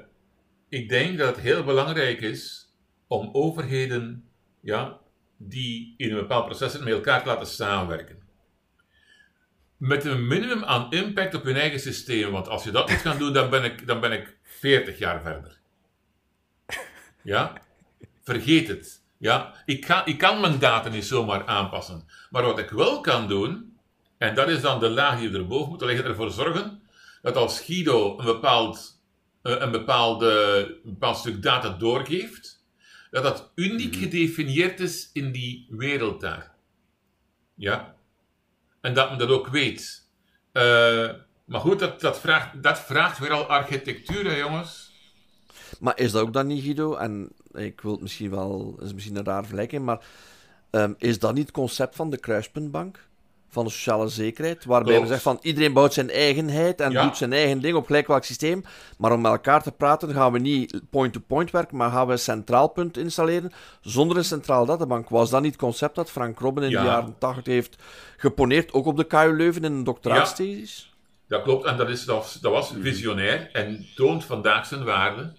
Speaker 3: ik denk dat het heel belangrijk is om overheden, ja, die in een bepaald proces met elkaar te laten samenwerken. Met een minimum aan impact op hun eigen systeem, want als je dat niet gaat doen, dan ben ik, dan ben ik 40 jaar verder. Ja? Vergeet het. Ja? Ik, ga, ik kan mijn data niet zomaar aanpassen. Maar wat ik wel kan doen, en dat is dan de laag die we erboven moeten leggen, ervoor zorgen dat als Guido een bepaald, eh, een, bepaalde, een bepaald stuk data doorgeeft, dat dat uniek gedefinieerd is in die wereld daar. Ja? En dat men dat ook weet. Eh, maar goed, dat, dat, vraagt, dat vraagt weer al architectuur, hè, jongens.
Speaker 2: Maar is dat ook dan niet, Guido? En ik wil het misschien wel, is misschien een raar vergelijking, maar ehm, is dat niet het concept van de kruispuntbank? Van de sociale zekerheid, waarbij
Speaker 3: Klopt.
Speaker 2: we zeggen van iedereen bouwt zijn eigenheid en
Speaker 3: Ja.
Speaker 2: doet zijn eigen ding op gelijk welk systeem, maar om met elkaar te praten gaan we niet point-to-point werken, maar gaan we een centraal punt installeren zonder een centraal databank. Was dat niet het concept dat Frank Robben in
Speaker 3: Ja.
Speaker 2: de jaren 80 heeft geponeerd, ook op de KU Leuven in een doctoraatsthesis?
Speaker 3: Dat klopt, en dat, is, dat, was, dat was visionair en toont vandaag zijn waarde.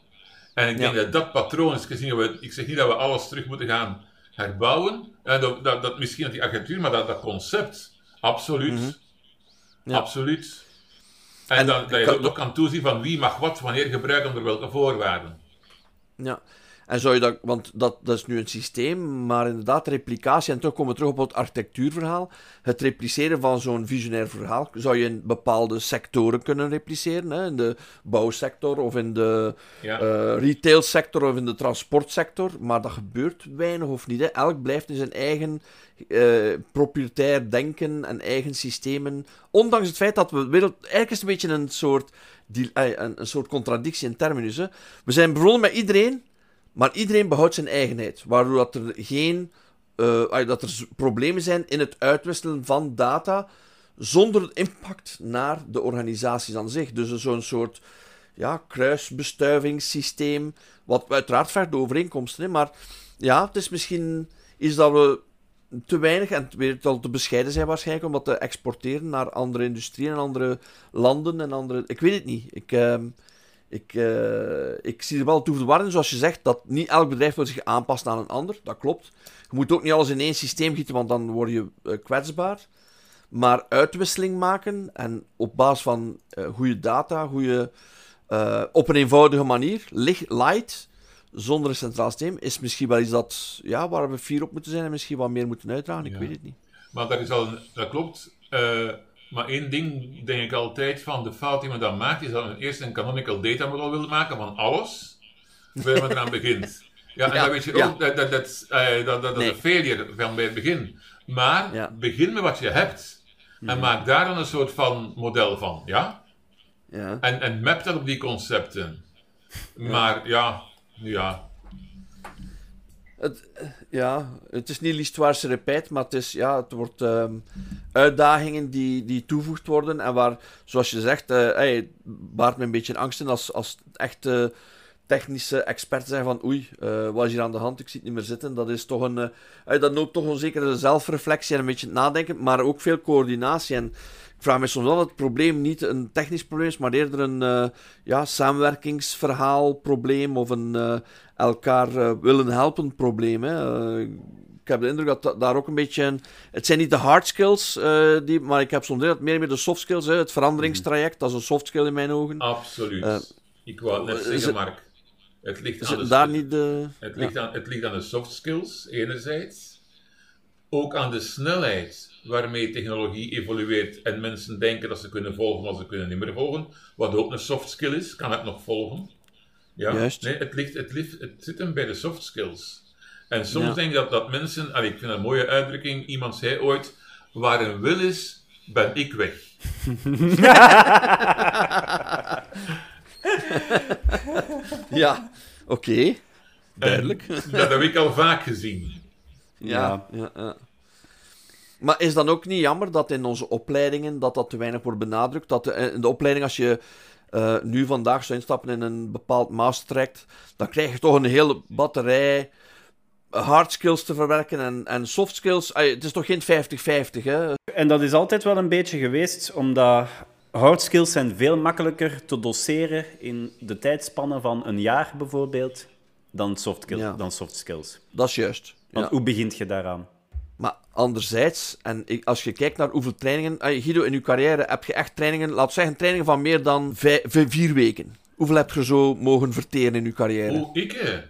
Speaker 3: En ik denk
Speaker 2: Ja.
Speaker 3: dat dat patroon is gezien. We, ik zeg niet dat we alles terug moeten gaan herbouwen. En dat, dat, dat, misschien dat die architectuur, maar dat, dat concept, absoluut.
Speaker 2: Mhm. Ja.
Speaker 3: Absoluut. En,
Speaker 2: En
Speaker 3: dat, dat je
Speaker 2: kan-
Speaker 3: ook nog kan toezien van wie mag wat wanneer gebruiken onder welke voorwaarden.
Speaker 2: Ja. En zou je dat, want dat, dat is nu een systeem, maar inderdaad, replicatie, en toch komen we terug op het architectuurverhaal. Het repliceren van zo'n visionair verhaal zou je in bepaalde sectoren kunnen repliceren. Hè? In de bouwsector of in de
Speaker 3: Ja.
Speaker 2: eh, retailsector of in de transportsector. Maar dat gebeurt weinig of niet. Hè? Elk blijft in zijn eigen eh, proprietair denken en eigen systemen. Ondanks het feit dat we wereld. Eigenlijk is het een beetje een soort, die, eh, een, een soort contradictie in terminus. Hè? We zijn begonnen met iedereen, maar iedereen behoudt zijn eigenheid. Waardoor dat er geen. eh, dat er problemen zijn in het uitwisselen van data. zonder impact naar de organisaties aan zich. Dus zo'n soort ja, kruisbestuivingssysteem. Wat uiteraard vergt de overeenkomsten. Hè, maar ja, het is misschien iets dat we te weinig en weer al te bescheiden zijn waarschijnlijk om dat te exporteren naar andere industrieën en andere landen en andere... Ik weet het niet. Ik, ehm, ik, eh, ik zie er wel waarde in, zoals je zegt, dat niet elk bedrijf wil zich aanpassen aan een ander. Dat klopt. Je moet ook niet alles in één systeem gieten, want dan word je eh, kwetsbaar. Maar uitwisseling maken en op basis van eh, goede data, goede, op een eenvoudige manier, licht, light, zonder een centraal systeem, is misschien wel iets dat, ja, waar we fier op moeten zijn en misschien wat meer moeten uitdragen. Ik
Speaker 3: Ja.
Speaker 2: weet het niet.
Speaker 3: Maar dat, is al dat klopt. Maar één ding denk ik altijd van de fout die men dan maakt, is dat men eerst een canonical data model wil maken van alles, voordat men eraan begint. Ja, en
Speaker 2: Ja,
Speaker 3: dan weet je
Speaker 2: ja.
Speaker 3: ook, dat, dat, dat, eh, dat, dat is een failure van bij het begin. Maar
Speaker 2: Ja.
Speaker 3: Begin met wat je hebt. En maak daar dan een soort van model van, ja?
Speaker 2: Ja.
Speaker 3: En, en map dat op die concepten. Maar ja, ja,
Speaker 2: Het, ja, het is niet l'histoire repijt, maar het, is, ja, het wordt ehm, uitdagingen die, die toegevoegd worden en waar, zoals je zegt, hey, baart me een beetje angst in als, als echte technische experts zeggen van oei, eh, wat is hier aan de hand, ik zie het niet meer zitten. Dat is toch een, eh, dat noopt toch een zekere zelfreflectie en een beetje het nadenken, maar ook veel coördinatie. En ik vraag me soms wel dat het probleem niet een technisch probleem is, maar eerder een eh, ja, samenwerkingsverhaal probleem of een eh, elkaar eh, willen helpen probleem. Hè. Ik heb de indruk dat da- daar ook een beetje... Een, het zijn niet de hard skills, die, maar ik heb soms dat meer en meer de soft skills, hè, het veranderingstraject, dat is een soft skill in mijn ogen.
Speaker 3: absoluut. Ik wou net zeggen,
Speaker 2: het-
Speaker 3: Mark. Het ligt aan de
Speaker 2: daar niet de...
Speaker 3: Het
Speaker 2: ja.
Speaker 3: ligt, aan, het ligt aan de soft skills, enerzijds. Ook aan de snelheid waarmee technologie evolueert en mensen denken dat ze kunnen volgen, maar ze kunnen niet meer volgen. Wat ook een soft skill is, kan het nog volgen. Ja?
Speaker 2: Juist.
Speaker 3: Nee, het, ligt, het, ligt, het zit hem bij de soft skills. En soms
Speaker 2: Ja.
Speaker 3: denk ik dat, dat mensen, allee, ik vind dat een mooie uitdrukking, iemand zei ooit, waar een wil is, ben ik weg. (laughs)
Speaker 2: ja, oké. Duidelijk.
Speaker 3: En dat heb ik al vaak gezien.
Speaker 2: Ja, ja. ja, Maar is dan ook niet jammer dat in onze opleidingen dat dat te weinig wordt benadrukt? Dat de, in de opleiding, als je uh, nu vandaag zou instappen in een bepaald mastertraject, dan krijg je toch een hele batterij hard skills te verwerken en, en soft skills. het is toch geen 50-50, hè?
Speaker 1: En dat is altijd wel een beetje geweest, omdat hard skills zijn veel makkelijker te doseren in de tijdspannen van een jaar bijvoorbeeld, dan soft, skills, dan soft skills.
Speaker 2: Dat is juist.
Speaker 1: Want hoe begint je daaraan?
Speaker 2: Maar anderzijds, en als je kijkt naar hoeveel trainingen... Guido, in je carrière heb je echt trainingen, laat zeggen, trainingen van meer dan vijf, vier weken. Hoeveel heb je zo mogen verteren in je carrière?
Speaker 3: Oh, ik?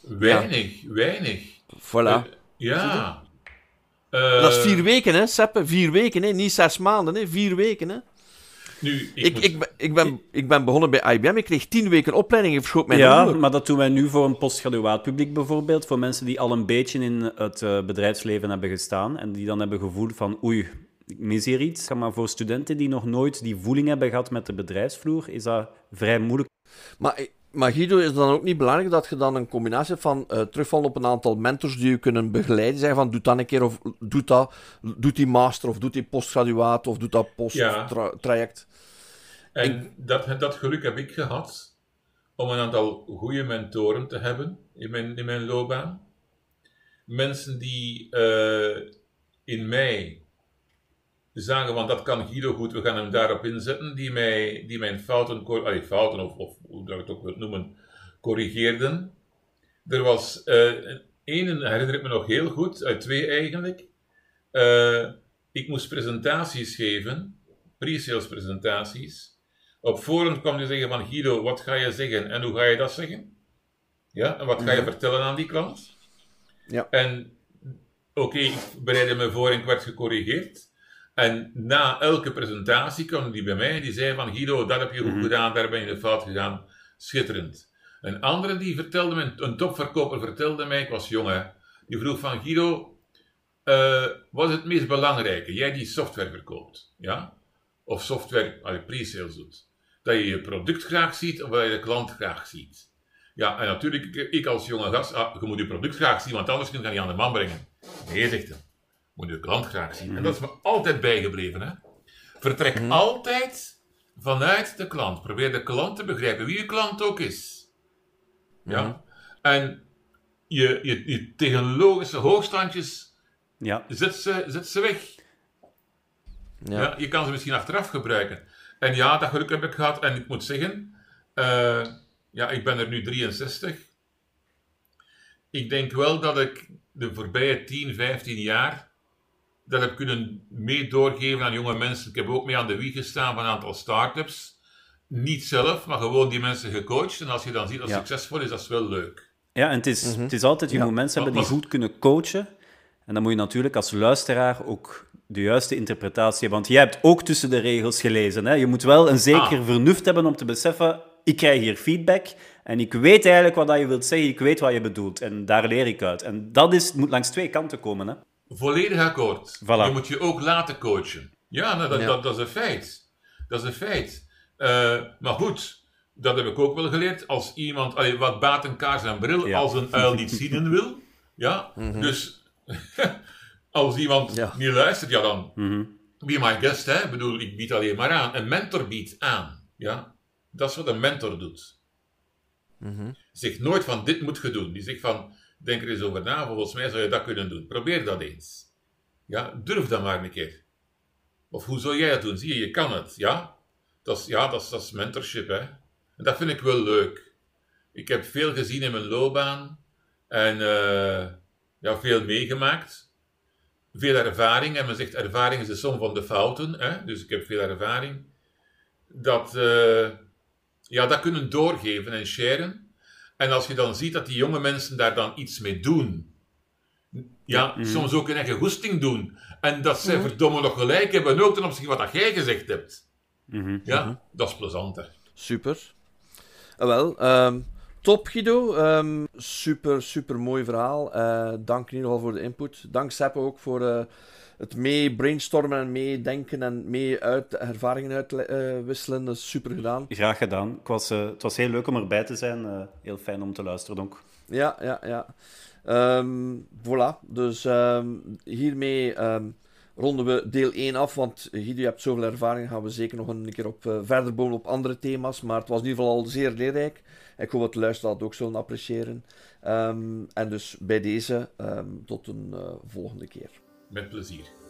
Speaker 3: Weinig, weinig.
Speaker 2: Voilà. Uh,
Speaker 3: ja.
Speaker 2: Uh, dat is vier weken, hè, Seppe? Vier weken, hè? Niet zes maanden, hè? Vier weken, hè?
Speaker 3: Nu,
Speaker 2: ik, ik, ik, ben, ik, ben, ik ben begonnen bij IBM. Ik kreeg tien weken opleiding. Ik verschoot mijn
Speaker 1: Ja, maar dat doen wij nu voor een postgraduaat publiek bijvoorbeeld. Voor mensen die al een beetje in het uh, bedrijfsleven hebben gestaan. En die dan hebben gevoeld van oei, ik mis hier iets. Maar voor studenten die nog nooit die voeling hebben gehad met de bedrijfsvloer, is dat vrij moeilijk.
Speaker 2: Maar maar Guido, is het dan ook niet belangrijk dat je dan een combinatie hebt van uh, terugvallen op een aantal mentors die je kunnen begeleiden? Zeggen van, doe dat een keer, of doe dat, doe die master, of doe die postgraduaat, of doe dat posttraject.
Speaker 3: Ja. En dat, dat geluk heb ik gehad, om een aantal goede mentoren te hebben in mijn, in mijn loopbaan. Mensen die uh, in mij zagen van dat kan Guido goed, we gaan hem daarop inzetten, die, mij, die mijn fouten, allee, fouten of, of hoe dat ik het ook wil noemen, corrigeerden. Er was uh, één, herinner ik me nog heel goed, uit twee eigenlijk. Uh, ik moest presentaties geven, pre-sales presentaties. Op voorhand kwam hij zeggen van Guido, wat ga je zeggen en hoe ga je dat zeggen? Ja, en wat ga je mhm. vertellen aan die klant?
Speaker 2: Ja.
Speaker 3: En oké, ik bereidde me voor en ik werd gecorrigeerd. En na elke presentatie kwam die bij mij en die zei van Guido, dat heb je goed mhm. gedaan, daar ben je de fout gegaan. Schitterend. Een andere die vertelde me, een topverkoper vertelde mij, ik was jong hè, die vroeg van Guido, uh, wat is het meest belangrijke? Jij die software verkoopt, ja? Of software, als je pre-sales doet. Dat je je product graag ziet of dat je de klant graag ziet. Ja, en natuurlijk, ik als jonge gast, ah, je moet je product graag zien, want anders kun je het niet aan de man brengen. Nee, zegt hij moet je klant graag zien. En dat is me altijd bijgebleven. Hè? Vertrek mhm. altijd vanuit de klant. Probeer de klant te begrijpen, wie je klant ook is. Ja? Mhm. En je, je, je technologische hoogstandjes,
Speaker 1: ja.
Speaker 3: zet, ze, zet ze weg. Ja. ja. je kan ze misschien achteraf gebruiken. En ja, dat geluk heb ik gehad. En ik moet zeggen, uh, ja, ik ben er nu 63. Ik denk wel dat ik de voorbije 10, 15 jaar dat heb kunnen mee doorgeven aan jonge mensen. Ik heb ook mee aan de wieg gestaan van een aantal start-ups. Niet zelf, maar gewoon die mensen gecoacht. En als je dan ziet dat succesvol is, dat is wel leuk.
Speaker 1: Ja, en het is, mhm. het is altijd, je ja. moet mensen hebben die goed kunnen coachen. En dan moet je natuurlijk als luisteraar ook de juiste interpretatie hebben. Want jij hebt ook tussen de regels gelezen. Hè? Je moet wel een zeker ah. vernuft hebben om te beseffen, ik krijg hier feedback en ik weet eigenlijk wat je wilt zeggen, ik weet wat je bedoelt. En daar leer ik uit. En dat is, moet langs twee kanten komen. Hè?
Speaker 3: Volledig akkoord. Je moet je ook laten coachen. Ja, nou, dat, Dat, dat, is een feit. Dat is een feit. Uh, maar goed, dat heb ik ook wel geleerd. Als iemand, allee, wat baat een kaars en bril, als een uil niet zien wil. Ja, mm -hmm. dus (laughs) als iemand ja. niet luistert, ja dan, mm -hmm. be my guest, hè. Ik bedoel, ik bied alleen maar aan. Een mentor biedt aan. Ja, dat is wat een mentor doet. Mm -hmm. Zegt nooit van, dit moet je doen. Die zegt van, Denk er eens over na, volgens mij zou je dat kunnen doen. Probeer dat eens. Ja, durf dat maar een keer. Of hoe zou jij dat doen? Zie je, je kan het, ja? Dat is, ja, dat is, dat mentorship, hè. En dat vind ik wel leuk. Ik heb veel gezien in mijn loopbaan. En uh, ja, veel meegemaakt. Veel ervaring. En men zegt, ervaring is de som van de fouten. Hè? Dus ik heb veel ervaring. Dat, uh, ja, dat kunnen doorgeven en sharen. En als je dan ziet dat die jonge mensen daar dan iets mee doen, ja, mhm. soms ook een eigen goesting doen, en dat zij mm. verdomme nog gelijk hebben, ook ten opzichte van wat jij gezegd hebt, mhm. ja, mhm. dat is plezanter.
Speaker 2: Super. Uh, wel, um, top Guido. Um, super, super mooi verhaal. Uh, dank in ieder geval voor de input. Dank Seppe ook voor uh, het mee brainstormen en mee denken en mee uit, ervaringen uitwisselen. dat is super gedaan.
Speaker 1: Graag gedaan. Ik was, het was heel leuk om erbij te zijn. heel fijn om te luisteren ook.
Speaker 2: Ja, ja, ja. Um, voilà. Dus um, hiermee um, ronden we deel 1 af. Want Guido, je hebt zoveel ervaring. Gaan we zeker nog een keer op uh, verder bomen op andere thema's. Maar het was in ieder geval al zeer leerrijk. Ik hoop dat de luisteraars dat ook zullen appreciëren. en dus bij deze, tot een volgende keer.
Speaker 3: Met plezier.